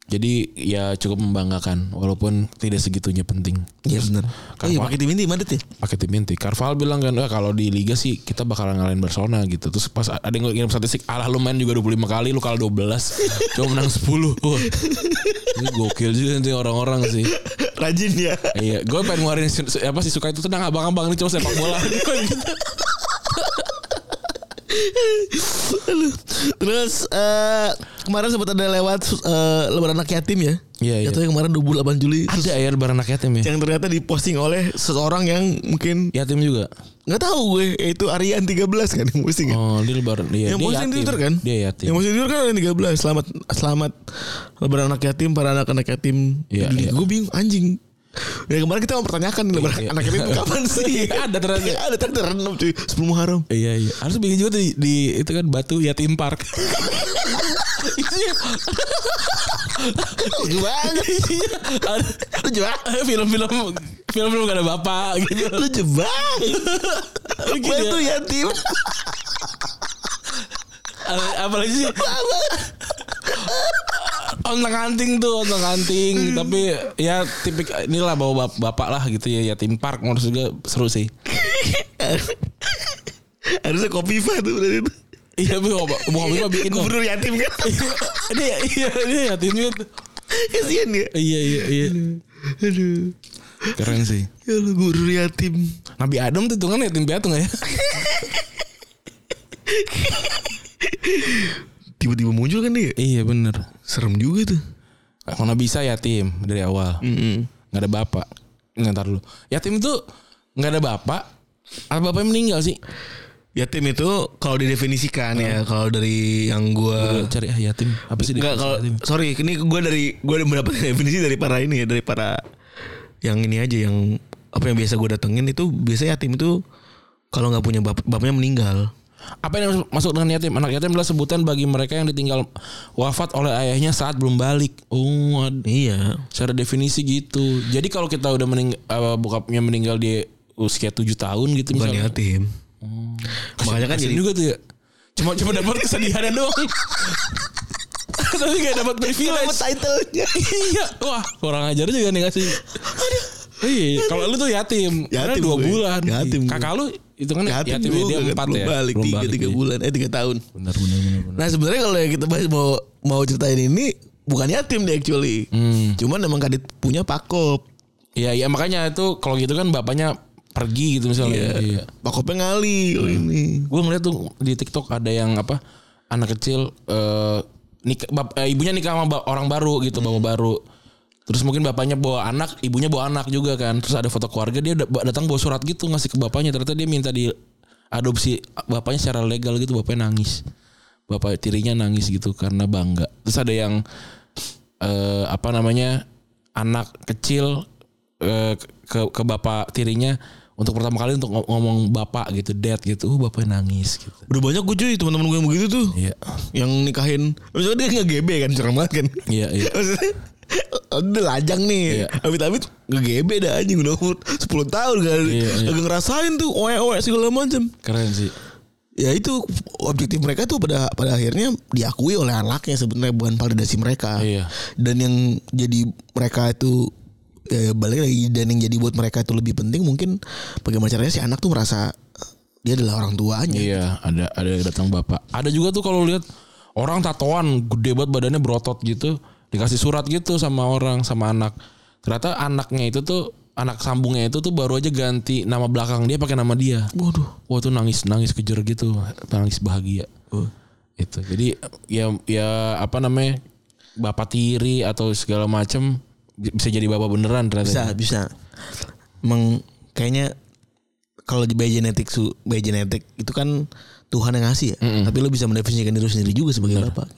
Speaker 2: Jadi ya cukup membanggakan walaupun tidak segitunya penting.
Speaker 3: Iya benar. Oh iya pakai tim inti Madrid ya?
Speaker 2: pakai tim inti. Carval bilang kan, "Wah, kalau di liga sih kita bakalan ngalahin Barcelona gitu." Terus pas ada yang ngirim statistik, "Alah lu main juga 25 kali, lu kalah 12, cuma menang 10." Wah. Ini gokil juga nanti orang-orang sih.
Speaker 3: Rajin ya.
Speaker 2: Iya, gue pengen ngeluarin apa sih suka itu tenang abang-abang ini cuma sepak bola gitu.
Speaker 3: Terus eh kemarin sempat ada lewat eh, lebaran anak yatim ya.
Speaker 2: Iya, iya.
Speaker 3: Jatuhnya kemarin 28 Juli.
Speaker 2: Ada ya lebaran anak yatim ya?
Speaker 3: yang ternyata diposting oleh seseorang yang mungkin
Speaker 2: Yatim juga.
Speaker 3: nggak tahu gue yaitu Aryan 13 kan yang posting kan.
Speaker 2: Oh, dia lebaran. Iya,
Speaker 3: yang
Speaker 2: dia
Speaker 3: posting
Speaker 2: yatim.
Speaker 3: Twitter kan?
Speaker 2: Dia yatim.
Speaker 3: Yang posting Twitter kan Aryan 13 selamat selamat lebaran anak yatim para anak-anak yatim.
Speaker 2: Iya, iya.
Speaker 3: Gue bingung anjing. Ya kemarin kita mempertanyakan
Speaker 2: Iya.
Speaker 3: anak yatim itu kapan sih?
Speaker 2: Ada ternyata.
Speaker 3: ada ternyata renam cuy 10 Muharram.
Speaker 2: Iya, iya. Harus bikin juga di, di itu kan Batu Yatim Park. Iya.
Speaker 3: Lucu banget.
Speaker 2: Iya.
Speaker 3: Lucu banget.
Speaker 2: Film-film film-film gak ada bapak gitu.
Speaker 3: Lucu banget. Gue
Speaker 2: ya.
Speaker 3: yatim.
Speaker 2: Apalagi sih ontang anting tuh ontang anting tapi ya tipik inilah bawa bap- bapak lah gitu ya yatim park menurut juga seru sih
Speaker 3: Harusnya kopi tuh dari itu.
Speaker 2: iya tapi mau mau mah bikin
Speaker 3: Gubernur yatim kan.
Speaker 2: ini iya ini yatim juga tuh.
Speaker 3: Kasian ya.
Speaker 2: iya iya iya
Speaker 3: Aduh.
Speaker 2: keren sih
Speaker 3: Ya lu guru yatim.
Speaker 2: Nabi Adam tuh tuh kan yatim piatu nggak ya
Speaker 3: Tiba-tiba muncul kan dia.
Speaker 2: iya bener.
Speaker 3: Serem juga tuh.
Speaker 2: mana bisa yatim dari awal. Nggak ada bapak. Nggak ntar dulu. Yatim itu nggak ada bapak. Atau bapaknya meninggal sih?
Speaker 3: Yatim itu kalau didefinisikan ya kalau dari yang gua
Speaker 2: Gua cari ah yatim apa sih
Speaker 3: Enggak kalau sorry ini gue dari gue mendapat definisi dari para ini ya dari para yang ini aja yang apa yang biasa gue datengin itu biasa yatim itu kalau nggak punya bap bapaknya meninggal.
Speaker 2: Apa yang masuk dengan yatim? Anak yatim adalah sebutan bagi mereka yang ditinggal wafat oleh ayahnya saat belum balik. Oh,
Speaker 3: Iya.
Speaker 2: secara definisi gitu. Jadi kalau kita udah mening uh, bokapnya meninggal di usia 7 tahun gitu
Speaker 3: Bukan
Speaker 2: misalnya.
Speaker 3: yatim. Makanya kan jadi
Speaker 2: juga tuh ya. Cuma cuma dapat kesedihannya doang. Tapi gak dapat privilege.
Speaker 3: title-nya.
Speaker 2: iya. Wah, kurang ajar juga nih ngasih. Iya, kalau lu tuh yatim,
Speaker 3: Yatim
Speaker 2: Karena dua bulan.
Speaker 3: Yatim.
Speaker 2: Kakak lu itu kan
Speaker 3: Yatim
Speaker 2: yatim
Speaker 3: juga
Speaker 2: dia
Speaker 3: kan,
Speaker 2: empat
Speaker 3: belum
Speaker 2: ya.
Speaker 3: balik
Speaker 2: Belum
Speaker 3: tiga
Speaker 2: balik
Speaker 3: tiga
Speaker 2: dia.
Speaker 3: bulan eh tiga tahun.
Speaker 2: Benar benar benar. benar.
Speaker 3: Nah sebenarnya kalau yang kita bahas mau mau ceritain ini bukan yatim deh actually.
Speaker 2: Hmm.
Speaker 3: Cuman emang kadit punya pakop.
Speaker 2: Iya iya makanya itu kalau gitu kan bapaknya pergi gitu misalnya. Iya.
Speaker 3: Pakopnya ngali kalau ini.
Speaker 2: Gue ngeliat tuh di TikTok ada yang apa anak kecil eh nikah bap- eh, ibunya nikah sama orang baru gitu bawa baru. Terus mungkin bapaknya bawa anak, ibunya bawa anak juga kan. Terus ada foto keluarga dia da- datang bawa surat gitu ngasih ke bapaknya. Ternyata dia minta di adopsi bapaknya secara legal gitu bapaknya nangis. Bapak tirinya nangis gitu karena bangga. Terus ada yang eh apa namanya anak kecil eh, ke ke bapak tirinya untuk pertama kali untuk ngo- ngomong bapak gitu dad gitu uh bapaknya nangis gitu
Speaker 3: Udah banyak gue cuy teman-teman gue yang begitu tuh.
Speaker 2: iya
Speaker 3: Yang nikahin. Maksudnya dia nggak gebe kan banget kan.
Speaker 2: iya iya
Speaker 3: Maksudnya Udah lajang nih.
Speaker 2: Iya.
Speaker 3: Amit-amit Ngegebe dah anjing Udah umur 10 tahun kan
Speaker 2: Iya, iya.
Speaker 3: Agak ngerasain tuh Oe-oe segala macam
Speaker 2: keren sih.
Speaker 3: Ya itu Objektif mereka tuh pada pada akhirnya Diakui oleh anaknya sebenarnya Bukan validasi mereka.
Speaker 2: Iya.
Speaker 3: Dan yang jadi Mereka itu ya balik lagi dan yang jadi buat mereka itu lebih penting mungkin bagaimana caranya si anak tuh merasa eh, dia adalah orang tuanya.
Speaker 2: Iya ada ada datang bapak. Ada juga tuh kalau lihat orang tatoan gede banget badannya berotot gitu dikasih surat gitu sama orang sama anak ternyata anaknya itu tuh anak sambungnya itu tuh baru aja ganti nama belakang dia pakai nama dia
Speaker 3: waduh
Speaker 2: Wah tuh nangis nangis kejer gitu, nangis bahagia. Itu. Jadi ya ya apa namanya bapak tiri atau segala macam bisa jadi bapak beneran ternyata.
Speaker 3: bisa bisa emang kayaknya kalau di bayi genetik su bayi genetik itu kan Tuhan yang ngasih ya. Tapi lo bisa mendefinisikan diri lu sendiri juga sebagai bapak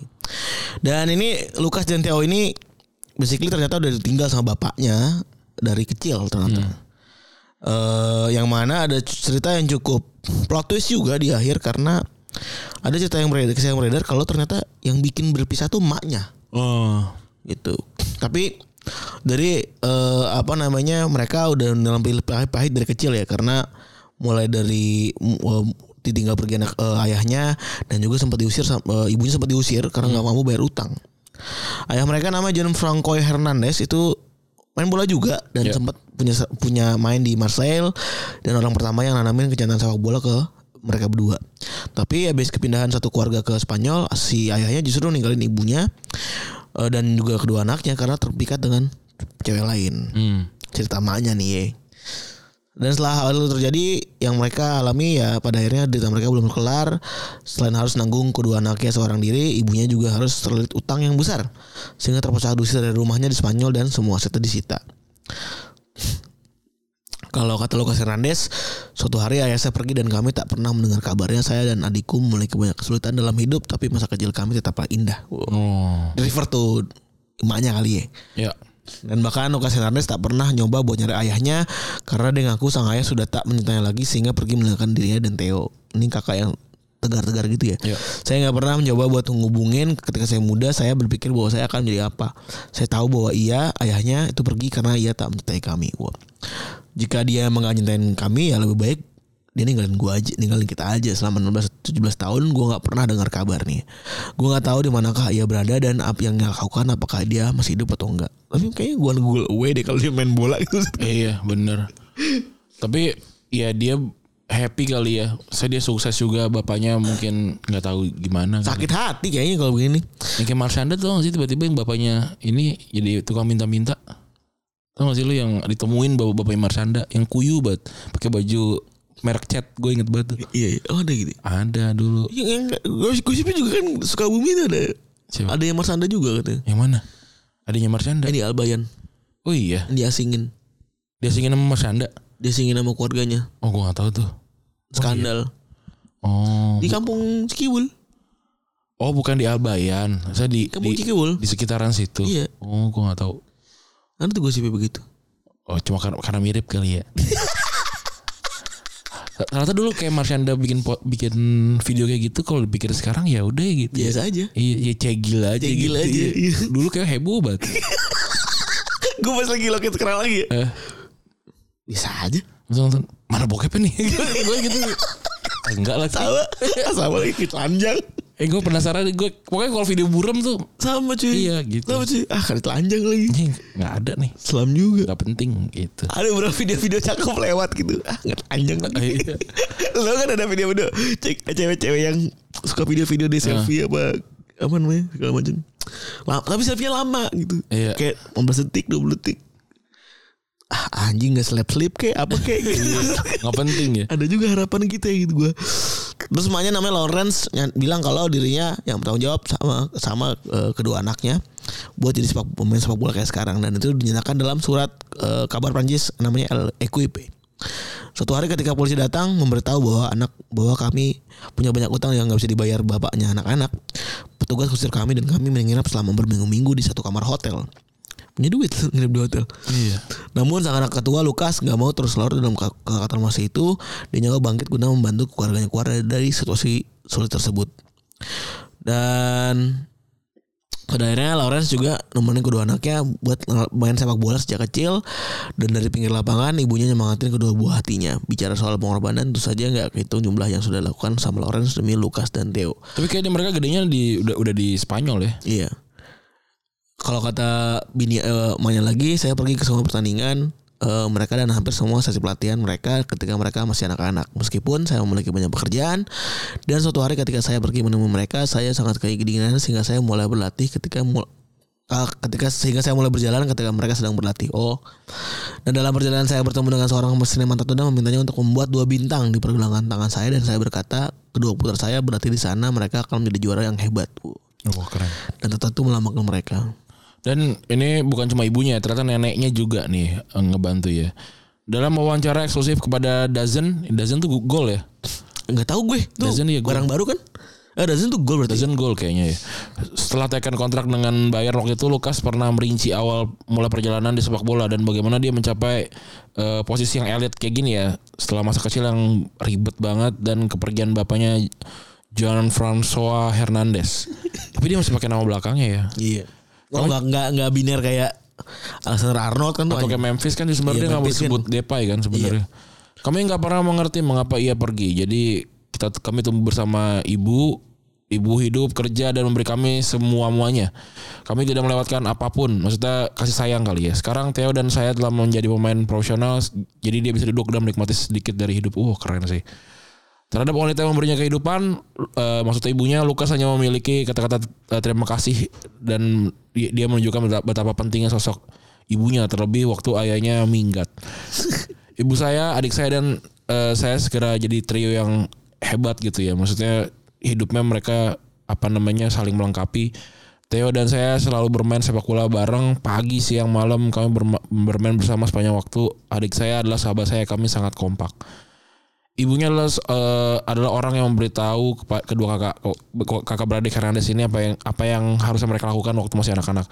Speaker 3: dan ini Lukas dan Theo ini basically ternyata udah ditinggal sama bapaknya dari kecil ternyata. Eh, yang mana ada cerita yang cukup plot twist juga di akhir karena ada cerita yang beredar, yang beredar kalau ternyata yang bikin berpisah tuh emaknya.
Speaker 2: Oh.
Speaker 3: gitu. Tapi dari eh, apa namanya mereka udah dalam pahit-pahit dari kecil ya karena mulai dari mm, ditinggal pergi anak eh, ayahnya dan juga sempat diusir eh, ibunya sempat diusir karena nggak mampu bayar utang. Ayah mereka nama John Francois Hernandez itu main bola juga dan
Speaker 2: Ya.
Speaker 3: sempat punya punya main di Marseille dan orang pertama yang nanamin kecantikan sepak bola ke mereka berdua. Tapi habis kepindahan satu keluarga ke Spanyol, si ayahnya justru ninggalin ibunya eh, dan juga kedua anaknya karena terpikat dengan cewek lain.
Speaker 2: Hmm.
Speaker 3: Cerita emaknya nih ya. Dan setelah hal itu terjadi yang mereka alami ya pada akhirnya derita mereka belum kelar. Selain harus nanggung kedua anaknya seorang diri, ibunya juga harus terlilit utang yang besar. Sehingga terpaksa diusir dari rumahnya di Spanyol dan semua asetnya disita. Kalau kata Lucas Hernandez, suatu hari ayah saya pergi dan kami tak pernah mendengar kabarnya. Saya dan adikku memiliki banyak kesulitan dalam hidup, tapi masa kecil kami tetaplah indah. Wow.
Speaker 2: Oh.
Speaker 3: Refer to emaknya kali ya.
Speaker 2: Ya.
Speaker 3: Dan bahkan Lucas Hernandez tak pernah nyoba buat nyari ayahnya karena dia ngaku sang ayah sudah tak menyintainya lagi sehingga pergi meninggalkan dirinya dan Theo. Ini kakak yang tegar-tegar gitu ya.
Speaker 2: Ya.
Speaker 3: Saya nggak pernah mencoba buat menghubungin ketika saya muda saya berpikir bahwa saya akan menjadi apa. Saya tahu bahwa ia ayahnya itu pergi karena ia tak mencintai kami. Wah. Jika dia nyintain kami ya lebih baik dia ninggalin gua aja, ninggalin kita aja selama 16 17 tahun gua nggak pernah dengar kabar nih. Gua nggak tahu di manakah ia berada dan apa yang dia lakukan apakah dia masih hidup atau enggak. Tapi kayaknya gua Google away deh kalau dia main bola gitu.
Speaker 2: Iya bener. Tapi ya dia happy kali ya. Saya dia sukses juga bapaknya mungkin nggak tahu gimana. kan.
Speaker 3: Sakit hati kayaknya kalau begini.
Speaker 2: Yang kayak Marshanda tuh sih tiba-tiba yang bapaknya ini jadi tukang minta-minta. Tau gak sih lu yang ditemuin bapak bapaknya Marshanda yang kuyu banget pakai baju merek cat gue inget banget tuh.
Speaker 3: Iya, iya. oh ada gitu.
Speaker 2: Ada dulu.
Speaker 3: Yang, yang gosip- gosipnya juga kan suka bumi itu ada.
Speaker 2: Siapa?
Speaker 3: Ada yang Marsanda juga katanya.
Speaker 2: Yang mana? Adanya Marshanda.
Speaker 3: Ini Albayan.
Speaker 2: Oh iya,
Speaker 3: Dia asingin.
Speaker 2: dia singin sama Marshanda.
Speaker 3: Dia asingin sama keluarganya.
Speaker 2: Oh gue gak tahu tuh.
Speaker 3: Skandal.
Speaker 2: Oh.
Speaker 3: Di kampung Cikiwul.
Speaker 2: Oh bukan di Albayan. Saya di
Speaker 3: Kampung
Speaker 2: di, di sekitaran situ.
Speaker 3: Iya.
Speaker 2: Oh gue gak tahu.
Speaker 3: Ada tuh gosipnya begitu.
Speaker 2: Oh cuma karena, karena mirip kali ya. Ternyata dulu kayak Marshanda bikin bikin video kayak gitu kalau dipikir sekarang ya udah gitu.
Speaker 3: Biasa aja.
Speaker 2: Iya, ya cegil aja
Speaker 3: Cegil
Speaker 2: gitu.
Speaker 3: aja,
Speaker 2: Iya.
Speaker 3: iya.
Speaker 2: Dulu kayak heboh banget.
Speaker 3: Gue pas lagi loket kenal lagi ya.
Speaker 2: eh,
Speaker 3: Bisa aja.
Speaker 2: langsung mana bokepnya nih? Gue gitu. Ah, Enggak lah.
Speaker 3: Sama. Sama lagi telanjang.
Speaker 2: Eh gue penasaran gue pokoknya kalau video buram tuh
Speaker 3: Sama cuy.
Speaker 2: Iya, gitu.
Speaker 3: Sama cuy. Ah kali telanjang lagi.
Speaker 2: ini nggak ada nih.
Speaker 3: Selam juga.
Speaker 2: Nggak penting gitu.
Speaker 3: Ada beberapa video-video cakep lewat gitu. Ah nggak telanjang lagi.
Speaker 2: Iya.
Speaker 3: Lo kan ada video-video cek cewek-cewek yang suka video-video di selfie apa apa namanya segala macam. Lama, tapi selfie lama gitu.
Speaker 2: Iya.
Speaker 3: Kayak 15 detik, 20 detik. Ah anjing gak slap slip kayak apa kayak gitu.
Speaker 2: Nggak penting ya.
Speaker 3: ada juga harapan kita gitu gua. Terus emaknya namanya Lawrence yang bilang kalau dirinya yang bertanggung jawab sama sama eh, kedua anaknya buat jadi sepak pemain sepak bola kayak sekarang dan itu dinyatakan dalam surat eh, kabar Prancis namanya El Equipe. Suatu hari ketika polisi datang memberitahu bahwa anak bahwa kami punya banyak utang yang nggak bisa dibayar bapaknya anak-anak. Petugas kusir kami dan kami menginap selama berminggu-minggu di satu kamar hotel. Punya duit nginep di hotel.
Speaker 2: Iya.
Speaker 3: Namun sang anak ketua Lukas nggak mau terus larut dalam ke- kekacauan masa itu. Dia nyawa bangkit guna membantu keluarganya keluar dari situasi sulit tersebut. Dan pada akhirnya Lawrence juga nemenin kedua anaknya buat main sepak bola sejak kecil dan dari pinggir lapangan ibunya nyemangatin kedua buah hatinya bicara soal pengorbanan tentu saja nggak kehitung jumlah yang sudah dilakukan sama Lawrence demi Lukas dan Theo
Speaker 2: Tapi kayaknya mereka gedenya di udah udah di Spanyol ya.
Speaker 3: Iya. Kalau kata bini emaknya lagi, saya pergi ke semua pertandingan eh, mereka dan hampir semua sesi pelatihan mereka ketika mereka masih anak-anak. Meskipun saya memiliki banyak pekerjaan dan suatu hari ketika saya pergi menemui mereka, saya sangat kedinginan sehingga saya mulai berlatih ketika mul- ah, ketika sehingga saya mulai berjalan ketika mereka sedang berlatih. Oh. Dan dalam perjalanan saya bertemu dengan seorang seniman tattoo dan memintanya untuk membuat dua bintang di pergelangan tangan saya dan saya berkata kedua putra saya berarti di sana mereka akan menjadi juara yang hebat. Uh.
Speaker 2: Oh keren.
Speaker 3: Dan tattoo melambangkan mereka.
Speaker 2: Dan ini bukan cuma ibunya, ternyata neneknya juga nih eh, ngebantu ya. Dalam wawancara eksklusif kepada Dazen, Dazen tuh gol ya.
Speaker 3: Enggak tahu gue. Tuh
Speaker 2: Dazen gol.
Speaker 3: barang baru kan? Eh Dazen tuh gol berarti.
Speaker 2: Dazen gol kayaknya ya. Setelah tekan kontrak dengan Bayern waktu itu Lukas pernah merinci awal mulai perjalanan di sepak bola dan bagaimana dia mencapai eh, posisi yang elit kayak gini ya. Setelah masa kecil yang ribet banget dan kepergian bapaknya John Francois Hernandez. Tapi dia masih pakai nama belakangnya ya.
Speaker 3: Iya. Oh enggak enggak enggak biner kayak Alexander Arnold kan tuh
Speaker 2: Atau kayak. Memphis kan sebenarnya
Speaker 3: Iya,
Speaker 2: nggak mau
Speaker 3: kan.
Speaker 2: disebut Depay kan sebenarnya. Kami nggak pernah mengerti mengapa ia pergi. Jadi kita kami tumbuh bersama ibu, ibu hidup kerja dan memberi kami semua muanya. Kami tidak melewatkan apa pun. Maksudnya kasih sayang kali ya. Sekarang Theo dan saya telah menjadi pemain profesional. Jadi dia bisa duduk dan menikmati sedikit dari hidup. Uh keren sih. Terhadap wanita yang memberinya kehidupan, eh, maksudnya ibunya Lukas hanya memiliki kata-kata eh, terima kasih dan dia, menunjukkan betapa- pentingnya sosok ibunya terlebih waktu ayahnya minggat. Ibu saya, adik saya dan eh, saya segera jadi trio yang hebat gitu ya. Maksudnya hidupnya mereka apa namanya saling melengkapi. Theo dan saya selalu bermain sepak bola bareng pagi, siang, malam kami berma- bermain bersama sepanjang waktu. Adik saya adalah sahabat saya, kami sangat kompak. Ibunya adalah eh, adalah orang yang memberitahu kedua kakak oh, kakak beradik Hernandez ini apa yang apa yang harusnya mereka lakukan waktu masih anak-anak.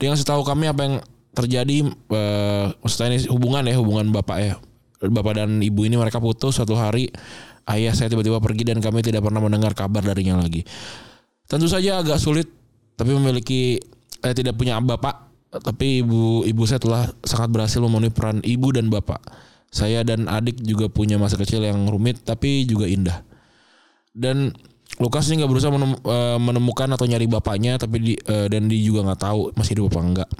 Speaker 2: Dia ngasih tahu kami apa yang terjadi eh, maksudnya ini hubungan ya hubungan bapak ya bapak dan ibu ini mereka putus suatu hari ayah saya tiba-tiba pergi dan kami tidak pernah mendengar kabar darinya lagi. Tentu saja agak sulit tapi memiliki eh, tidak punya bapak tapi ibu ibu saya telah sangat berhasil memenuhi peran ibu dan bapak. Saya dan adik juga punya masa kecil yang rumit tapi juga indah. Dan Lukas ini nggak berusaha eh, menemukan atau nyari bapaknya tapi di, eh, dan dia juga nggak tahu masih hidup apa enggak.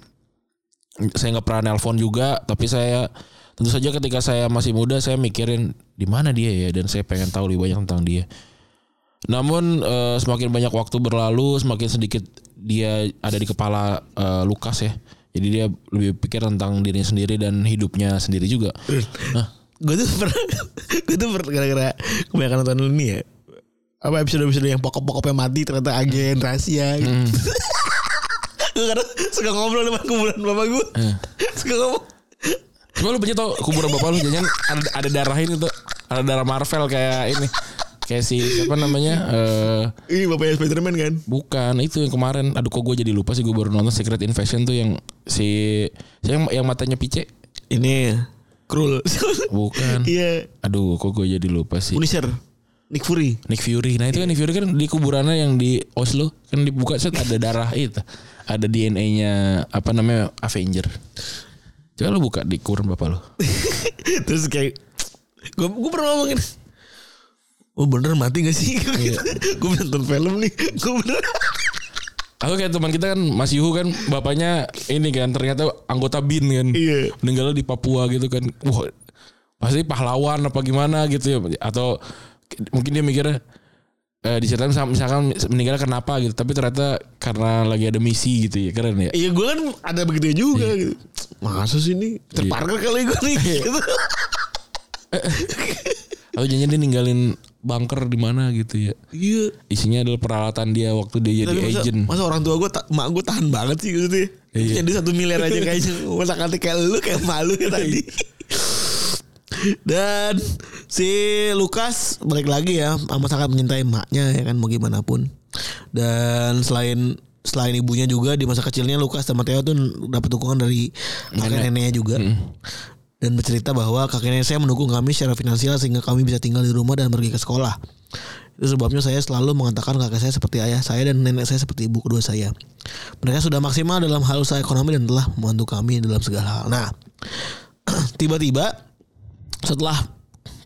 Speaker 2: Saya nggak pernah nelpon juga tapi saya tentu saja ketika saya masih muda saya mikirin di mana dia ya dan saya pengen tahu lebih banyak tentang dia. Namun eh, semakin banyak waktu berlalu, semakin sedikit dia ada di kepala Lukas ya. Jadi dia lebih pikir tentang dirinya sendiri dan hidupnya sendiri juga. Nah,
Speaker 3: Gue tuh pernah Gue tuh pernah gara-gara Kebanyakan nonton ini ya Apa episode-episode yang pokok-pokoknya mati Ternyata agen rahasia gitu.
Speaker 2: Hmm.
Speaker 3: gue kadang suka ngobrol dengan kuburan bapak gue
Speaker 2: Eh.
Speaker 3: Suka ngomong
Speaker 2: coba lu punya tau kuburan bapak lu jangan ada ada darah ini tuh, ada darah Marvel kayak ini. Kayak si siapa namanya? eh
Speaker 3: Ini bapaknya Spiderman kan
Speaker 2: bukan itu yang kemarin. Aduh kok gue jadi lupa sih gue baru nonton Secret Invasion tuh yang si yang yang matanya pice.
Speaker 3: Ini Krul
Speaker 2: Bukan.
Speaker 3: Iya
Speaker 2: Aduh kok gue jadi lupa sih.
Speaker 3: Punisher Nick Fury
Speaker 2: Nick Fury. Nah itu kan Nick Fury kan di kuburannya yang di Oslo kan dibuka set ada darah itu. Ada DNA-nya apa namanya Avenger. Coba lu buka di kuburan bapak lu.
Speaker 3: Terus kayak Gue gue pernah ngomongin Oh bener mati gak sih?
Speaker 2: Iya.
Speaker 3: gue nonton film nih. Gue bener.
Speaker 2: Aku kayak teman kita kan Mas Yuhu kan bapaknya ini kan ternyata anggota BIN kan.
Speaker 3: Iya.
Speaker 2: Meninggalnya di Papua gitu kan. Wah, pasti pahlawan apa gimana gitu ya atau mungkin dia mikirnya eh, diceritain misalkan meninggalnya kenapa gitu tapi ternyata karena lagi ada misi gitu ya keren ya
Speaker 3: Iya gue kan ada begitu juga gitu. Masa sih ini terparker kali gue nih. Gitu.
Speaker 2: atau jangan dia ninggalin bunker di mana gitu ya
Speaker 3: Iya.
Speaker 2: isinya adalah peralatan dia waktu dia jadi
Speaker 3: Tapi masa,
Speaker 2: agent
Speaker 3: masa orang tua gue, mak gue tahan banget sih gitu deh.
Speaker 2: Iya.
Speaker 3: Jadi satu miliar aja kayaknya. Masa kata kayak lu kayak malu ya tadi. Dan si Lukas balik lagi ya, amat sangat mencintai emaknya ya kan mau gimana pun. Dan selain selain ibunya juga di masa kecilnya Lukas dan Mateo tuh dapat dukungan dari kakek neneknya juga. Dan bercerita bahwa kakek nenek saya mendukung kami secara finansial sehingga kami bisa tinggal di rumah dan pergi ke sekolah. Itu sebabnya saya selalu mengatakan kakek saya seperti ayah saya dan nenek saya seperti ibu kedua saya. Mereka sudah maksimal dalam hal usaha ekonomi dan telah membantu kami dalam segala hal. Nah, tiba-tiba setelah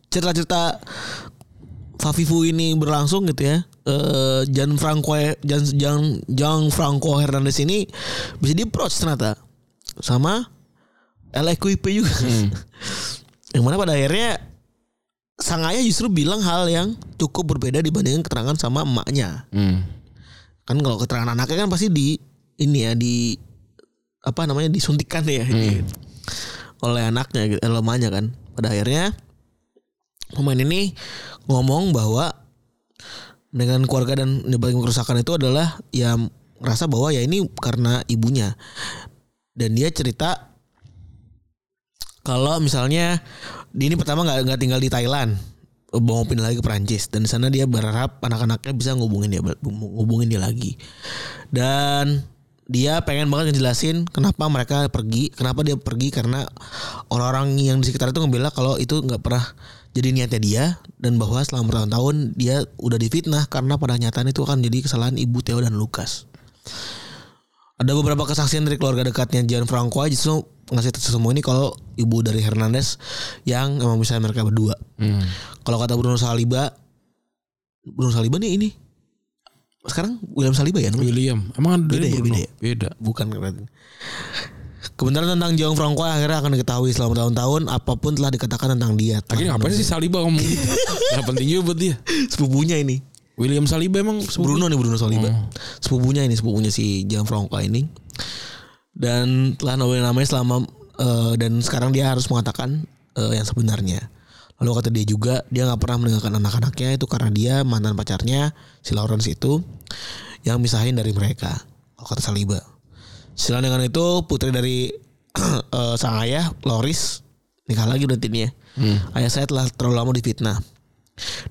Speaker 3: cerita-cerita Fafifu ini berlangsung gitu ya. Eh Jan Franco Jan Jan Jan Franco Hernandez ini bisa di ternyata sama LQIP juga. yang mana pada akhirnya sang ayah justru bilang hal yang cukup berbeda dibandingkan keterangan sama emaknya.
Speaker 2: Hmm.
Speaker 3: Kan kalau keterangan anaknya kan pasti di ini ya di apa namanya disuntikan ya ini oleh anaknya gitu, emaknya kan. Pada akhirnya pemain ini ngomong bahwa dengan keluarga dan menyebabkan kerusakan itu adalah ya ngerasa bahwa ya ini karena ibunya dan dia cerita kalau misalnya ini pertama nggak nggak tinggal di Thailand. Mau pindah lagi ke Prancis dan di sana dia berharap anak-anaknya bisa ngubungin dia ngubungin dia lagi. Dan dia pengen banget ngejelasin kenapa mereka pergi kenapa dia pergi karena orang-orang yang di sekitar itu ngebela kalau itu nggak pernah jadi niatnya dia. Dan bahwa selama bertahun-tahun dia udah difitnah karena pada nyatanya itu akan jadi kesalahan ibu Theo dan Lukas. Ada beberapa kesaksian dari keluarga dekatnya Gianfranco justru ngasih semua ini kalau ibu dari Hernandez yang emang bisa mereka berdua.
Speaker 2: Hmm.
Speaker 3: Kalau kata Bruno Saliba, Bruno Saliba nih ini sekarang William Saliba ya namanya?
Speaker 2: William emang ada
Speaker 3: Beda ya,
Speaker 2: Bruno?
Speaker 3: beda ya?
Speaker 2: beda
Speaker 3: Bukan keren. Kebenaran tentang Jong Franco akhirnya akan diketahui selama tahun-tahun apa pun telah dikatakan tentang dia.
Speaker 2: akhirnya ngapain sih Saliba ngomong gitu yang penting juga buat dia
Speaker 3: Sepupunya ini.
Speaker 2: William Saliba emang sepupu-
Speaker 3: Bruno nih Bruno Saliba. Sepupunya ini sepupunya si Gianfranco ini. Dan telah namanya namanya selama eh, dan sekarang dia harus mengatakan eh, yang sebenarnya. Lalu kata dia juga dia nggak pernah meninggalkan anak-anaknya itu karena dia mantan pacarnya si Lawrence itu yang misahin dari mereka. Kalau kata Saliba. Selain dengan itu putri dari eh, sang ayah Loris nikah lagi berarti ini ya. Ayah saya telah terlalu lama difitnah.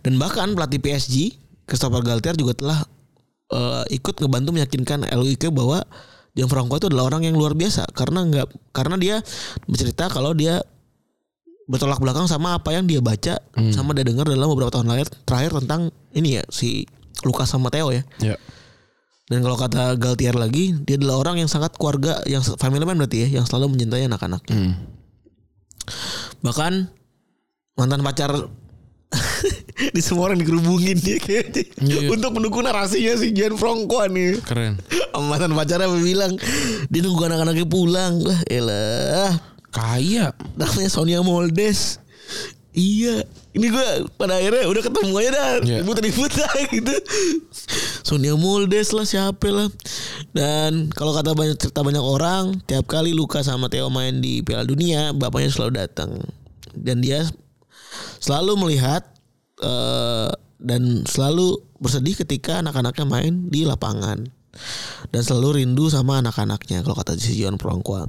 Speaker 3: Dan bahkan pelatih PSG Christopher Galtier juga telah eh, ikut ngebantu meyakinkan LUIK bahwa Gianfranco itu adalah orang yang luar biasa karena nggak karena dia bercerita kalau dia bertolak belakang sama apa yang dia baca sama dia dengar dalam beberapa tahun lahir terakhir tentang ini ya si Lukas sama Theo ya.
Speaker 2: ya
Speaker 3: Dan kalau kata Galtier lagi, dia adalah orang yang sangat keluarga, yang family man berarti ya, yang selalu mencintai anak-anak.
Speaker 2: Hmm.
Speaker 3: Bahkan mantan pacar di semua orang dikerubungin dia kayaknya
Speaker 2: Iya.
Speaker 3: untuk mendukung narasinya si Gianfranco nih.
Speaker 2: keren
Speaker 3: Sama mantan pacarnya bilang dia nunggu anak-anaknya pulang lah, elah.
Speaker 2: kaya
Speaker 3: Namanya Sonia Moldes. Iya, ini gue pada akhirnya udah ketemu aja dah,
Speaker 2: Iya.
Speaker 3: ribut-ribut lah gitu. Sonia Moldes lah siapa lah. Dan kalau kata banyak cerita banyak orang, tiap kali Luka sama Theo main di Piala Dunia, bapaknya selalu datang. Dan dia selalu melihat eh, dan selalu bersedih ketika anak-anaknya main di lapangan. Dan selalu rindu sama anak-anaknya kalau kata si John Prongkwa.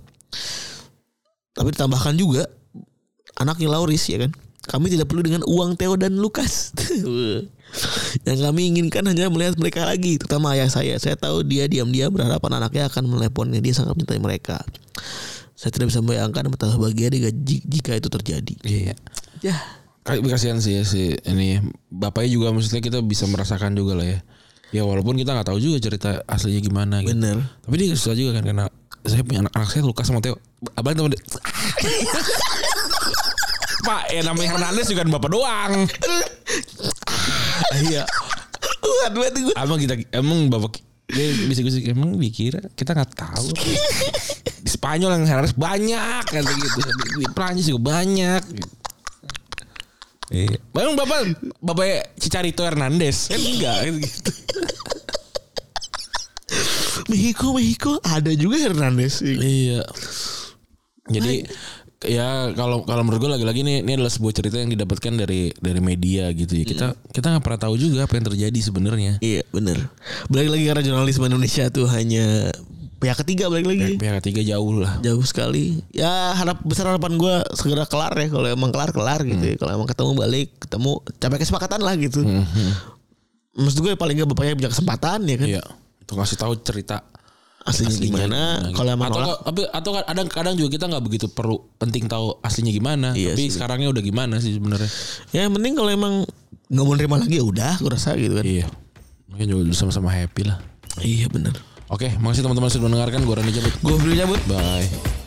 Speaker 3: Tapi ditambahkan juga anaknya Lauris ya kan. Kami tidak perlu dengan uang Theo dan Lukas. Yang kami inginkan hanya melihat mereka lagi, terutama ayah saya. Saya tahu dia diam-diam berharap anaknya akan meneleponnya. Dia sangat mencintai mereka. Saya tidak bisa membayangkan betapa bahagia dia jika- itu terjadi.
Speaker 2: iya
Speaker 3: Ya,
Speaker 2: Kayak kasihan sih ya si ini bapaknya juga maksudnya kita bisa merasakan juga lah ya. Ya walaupun kita nggak tahu juga cerita aslinya gimana gitu.
Speaker 3: bener.
Speaker 2: Tapi dia susah juga kan karena saya punya anak, anak saya Lukas sama Theo. Abang teman. Pak, ya namanya Hernandez juga kan bapak doang.
Speaker 3: Iya. Tuh gue.
Speaker 2: Emang kita emang bapak dia bisa gue emang dikira kita nggak tahu. Di Spanyol yang harus banyak kan gitu. Di Prancis juga banyak. Iya. Emang bapak bapak Cicarito Hernandez kan enggak kan gitu.
Speaker 3: Mexico, Mexico ada juga Hernandez.
Speaker 2: Iya. Jadi ya kalau kalau menurut gue lagi-lagi nih ini adalah sebuah cerita yang didapatkan dari dari media gitu ya. Kita kita nggak pernah tahu juga apa yang terjadi sebenarnya.
Speaker 3: Iya, bener. Balik lagi karena jurnalisme Indonesia tuh hanya pihak ketiga balik lagi.
Speaker 2: Pihak ketiga jauh lah.
Speaker 3: Jauh sekali. Ya harap besar harapan gue segera kelar ya. Kalau emang kelar kelar gitu. ya. Kalau emang ketemu balik, ketemu capai kesepakatan lah gitu. Maksud gue paling gak bapaknya punya kesempatan ya kan.
Speaker 2: Iya. Untuk ngasih tahu cerita
Speaker 3: Aslinya, gimana? Kalau emang
Speaker 2: atau
Speaker 3: nolak,
Speaker 2: tapi atau kadang kadang juga kita nggak begitu perlu penting tahu aslinya gimana.
Speaker 3: Iya
Speaker 2: tapi
Speaker 3: sih.
Speaker 2: sekarangnya udah gimana sih sebenarnya?
Speaker 3: ya yang penting kalau emang nggak mau nerima lagi ya udah, gue rasa gitu kan.
Speaker 2: Iya. Mungkin juga sama-sama happy lah.
Speaker 3: Iya bener.
Speaker 2: Oke, makasih teman-teman sudah mendengarkan. Gue Rani cabut.
Speaker 3: Gue beli cabut.
Speaker 2: Bye.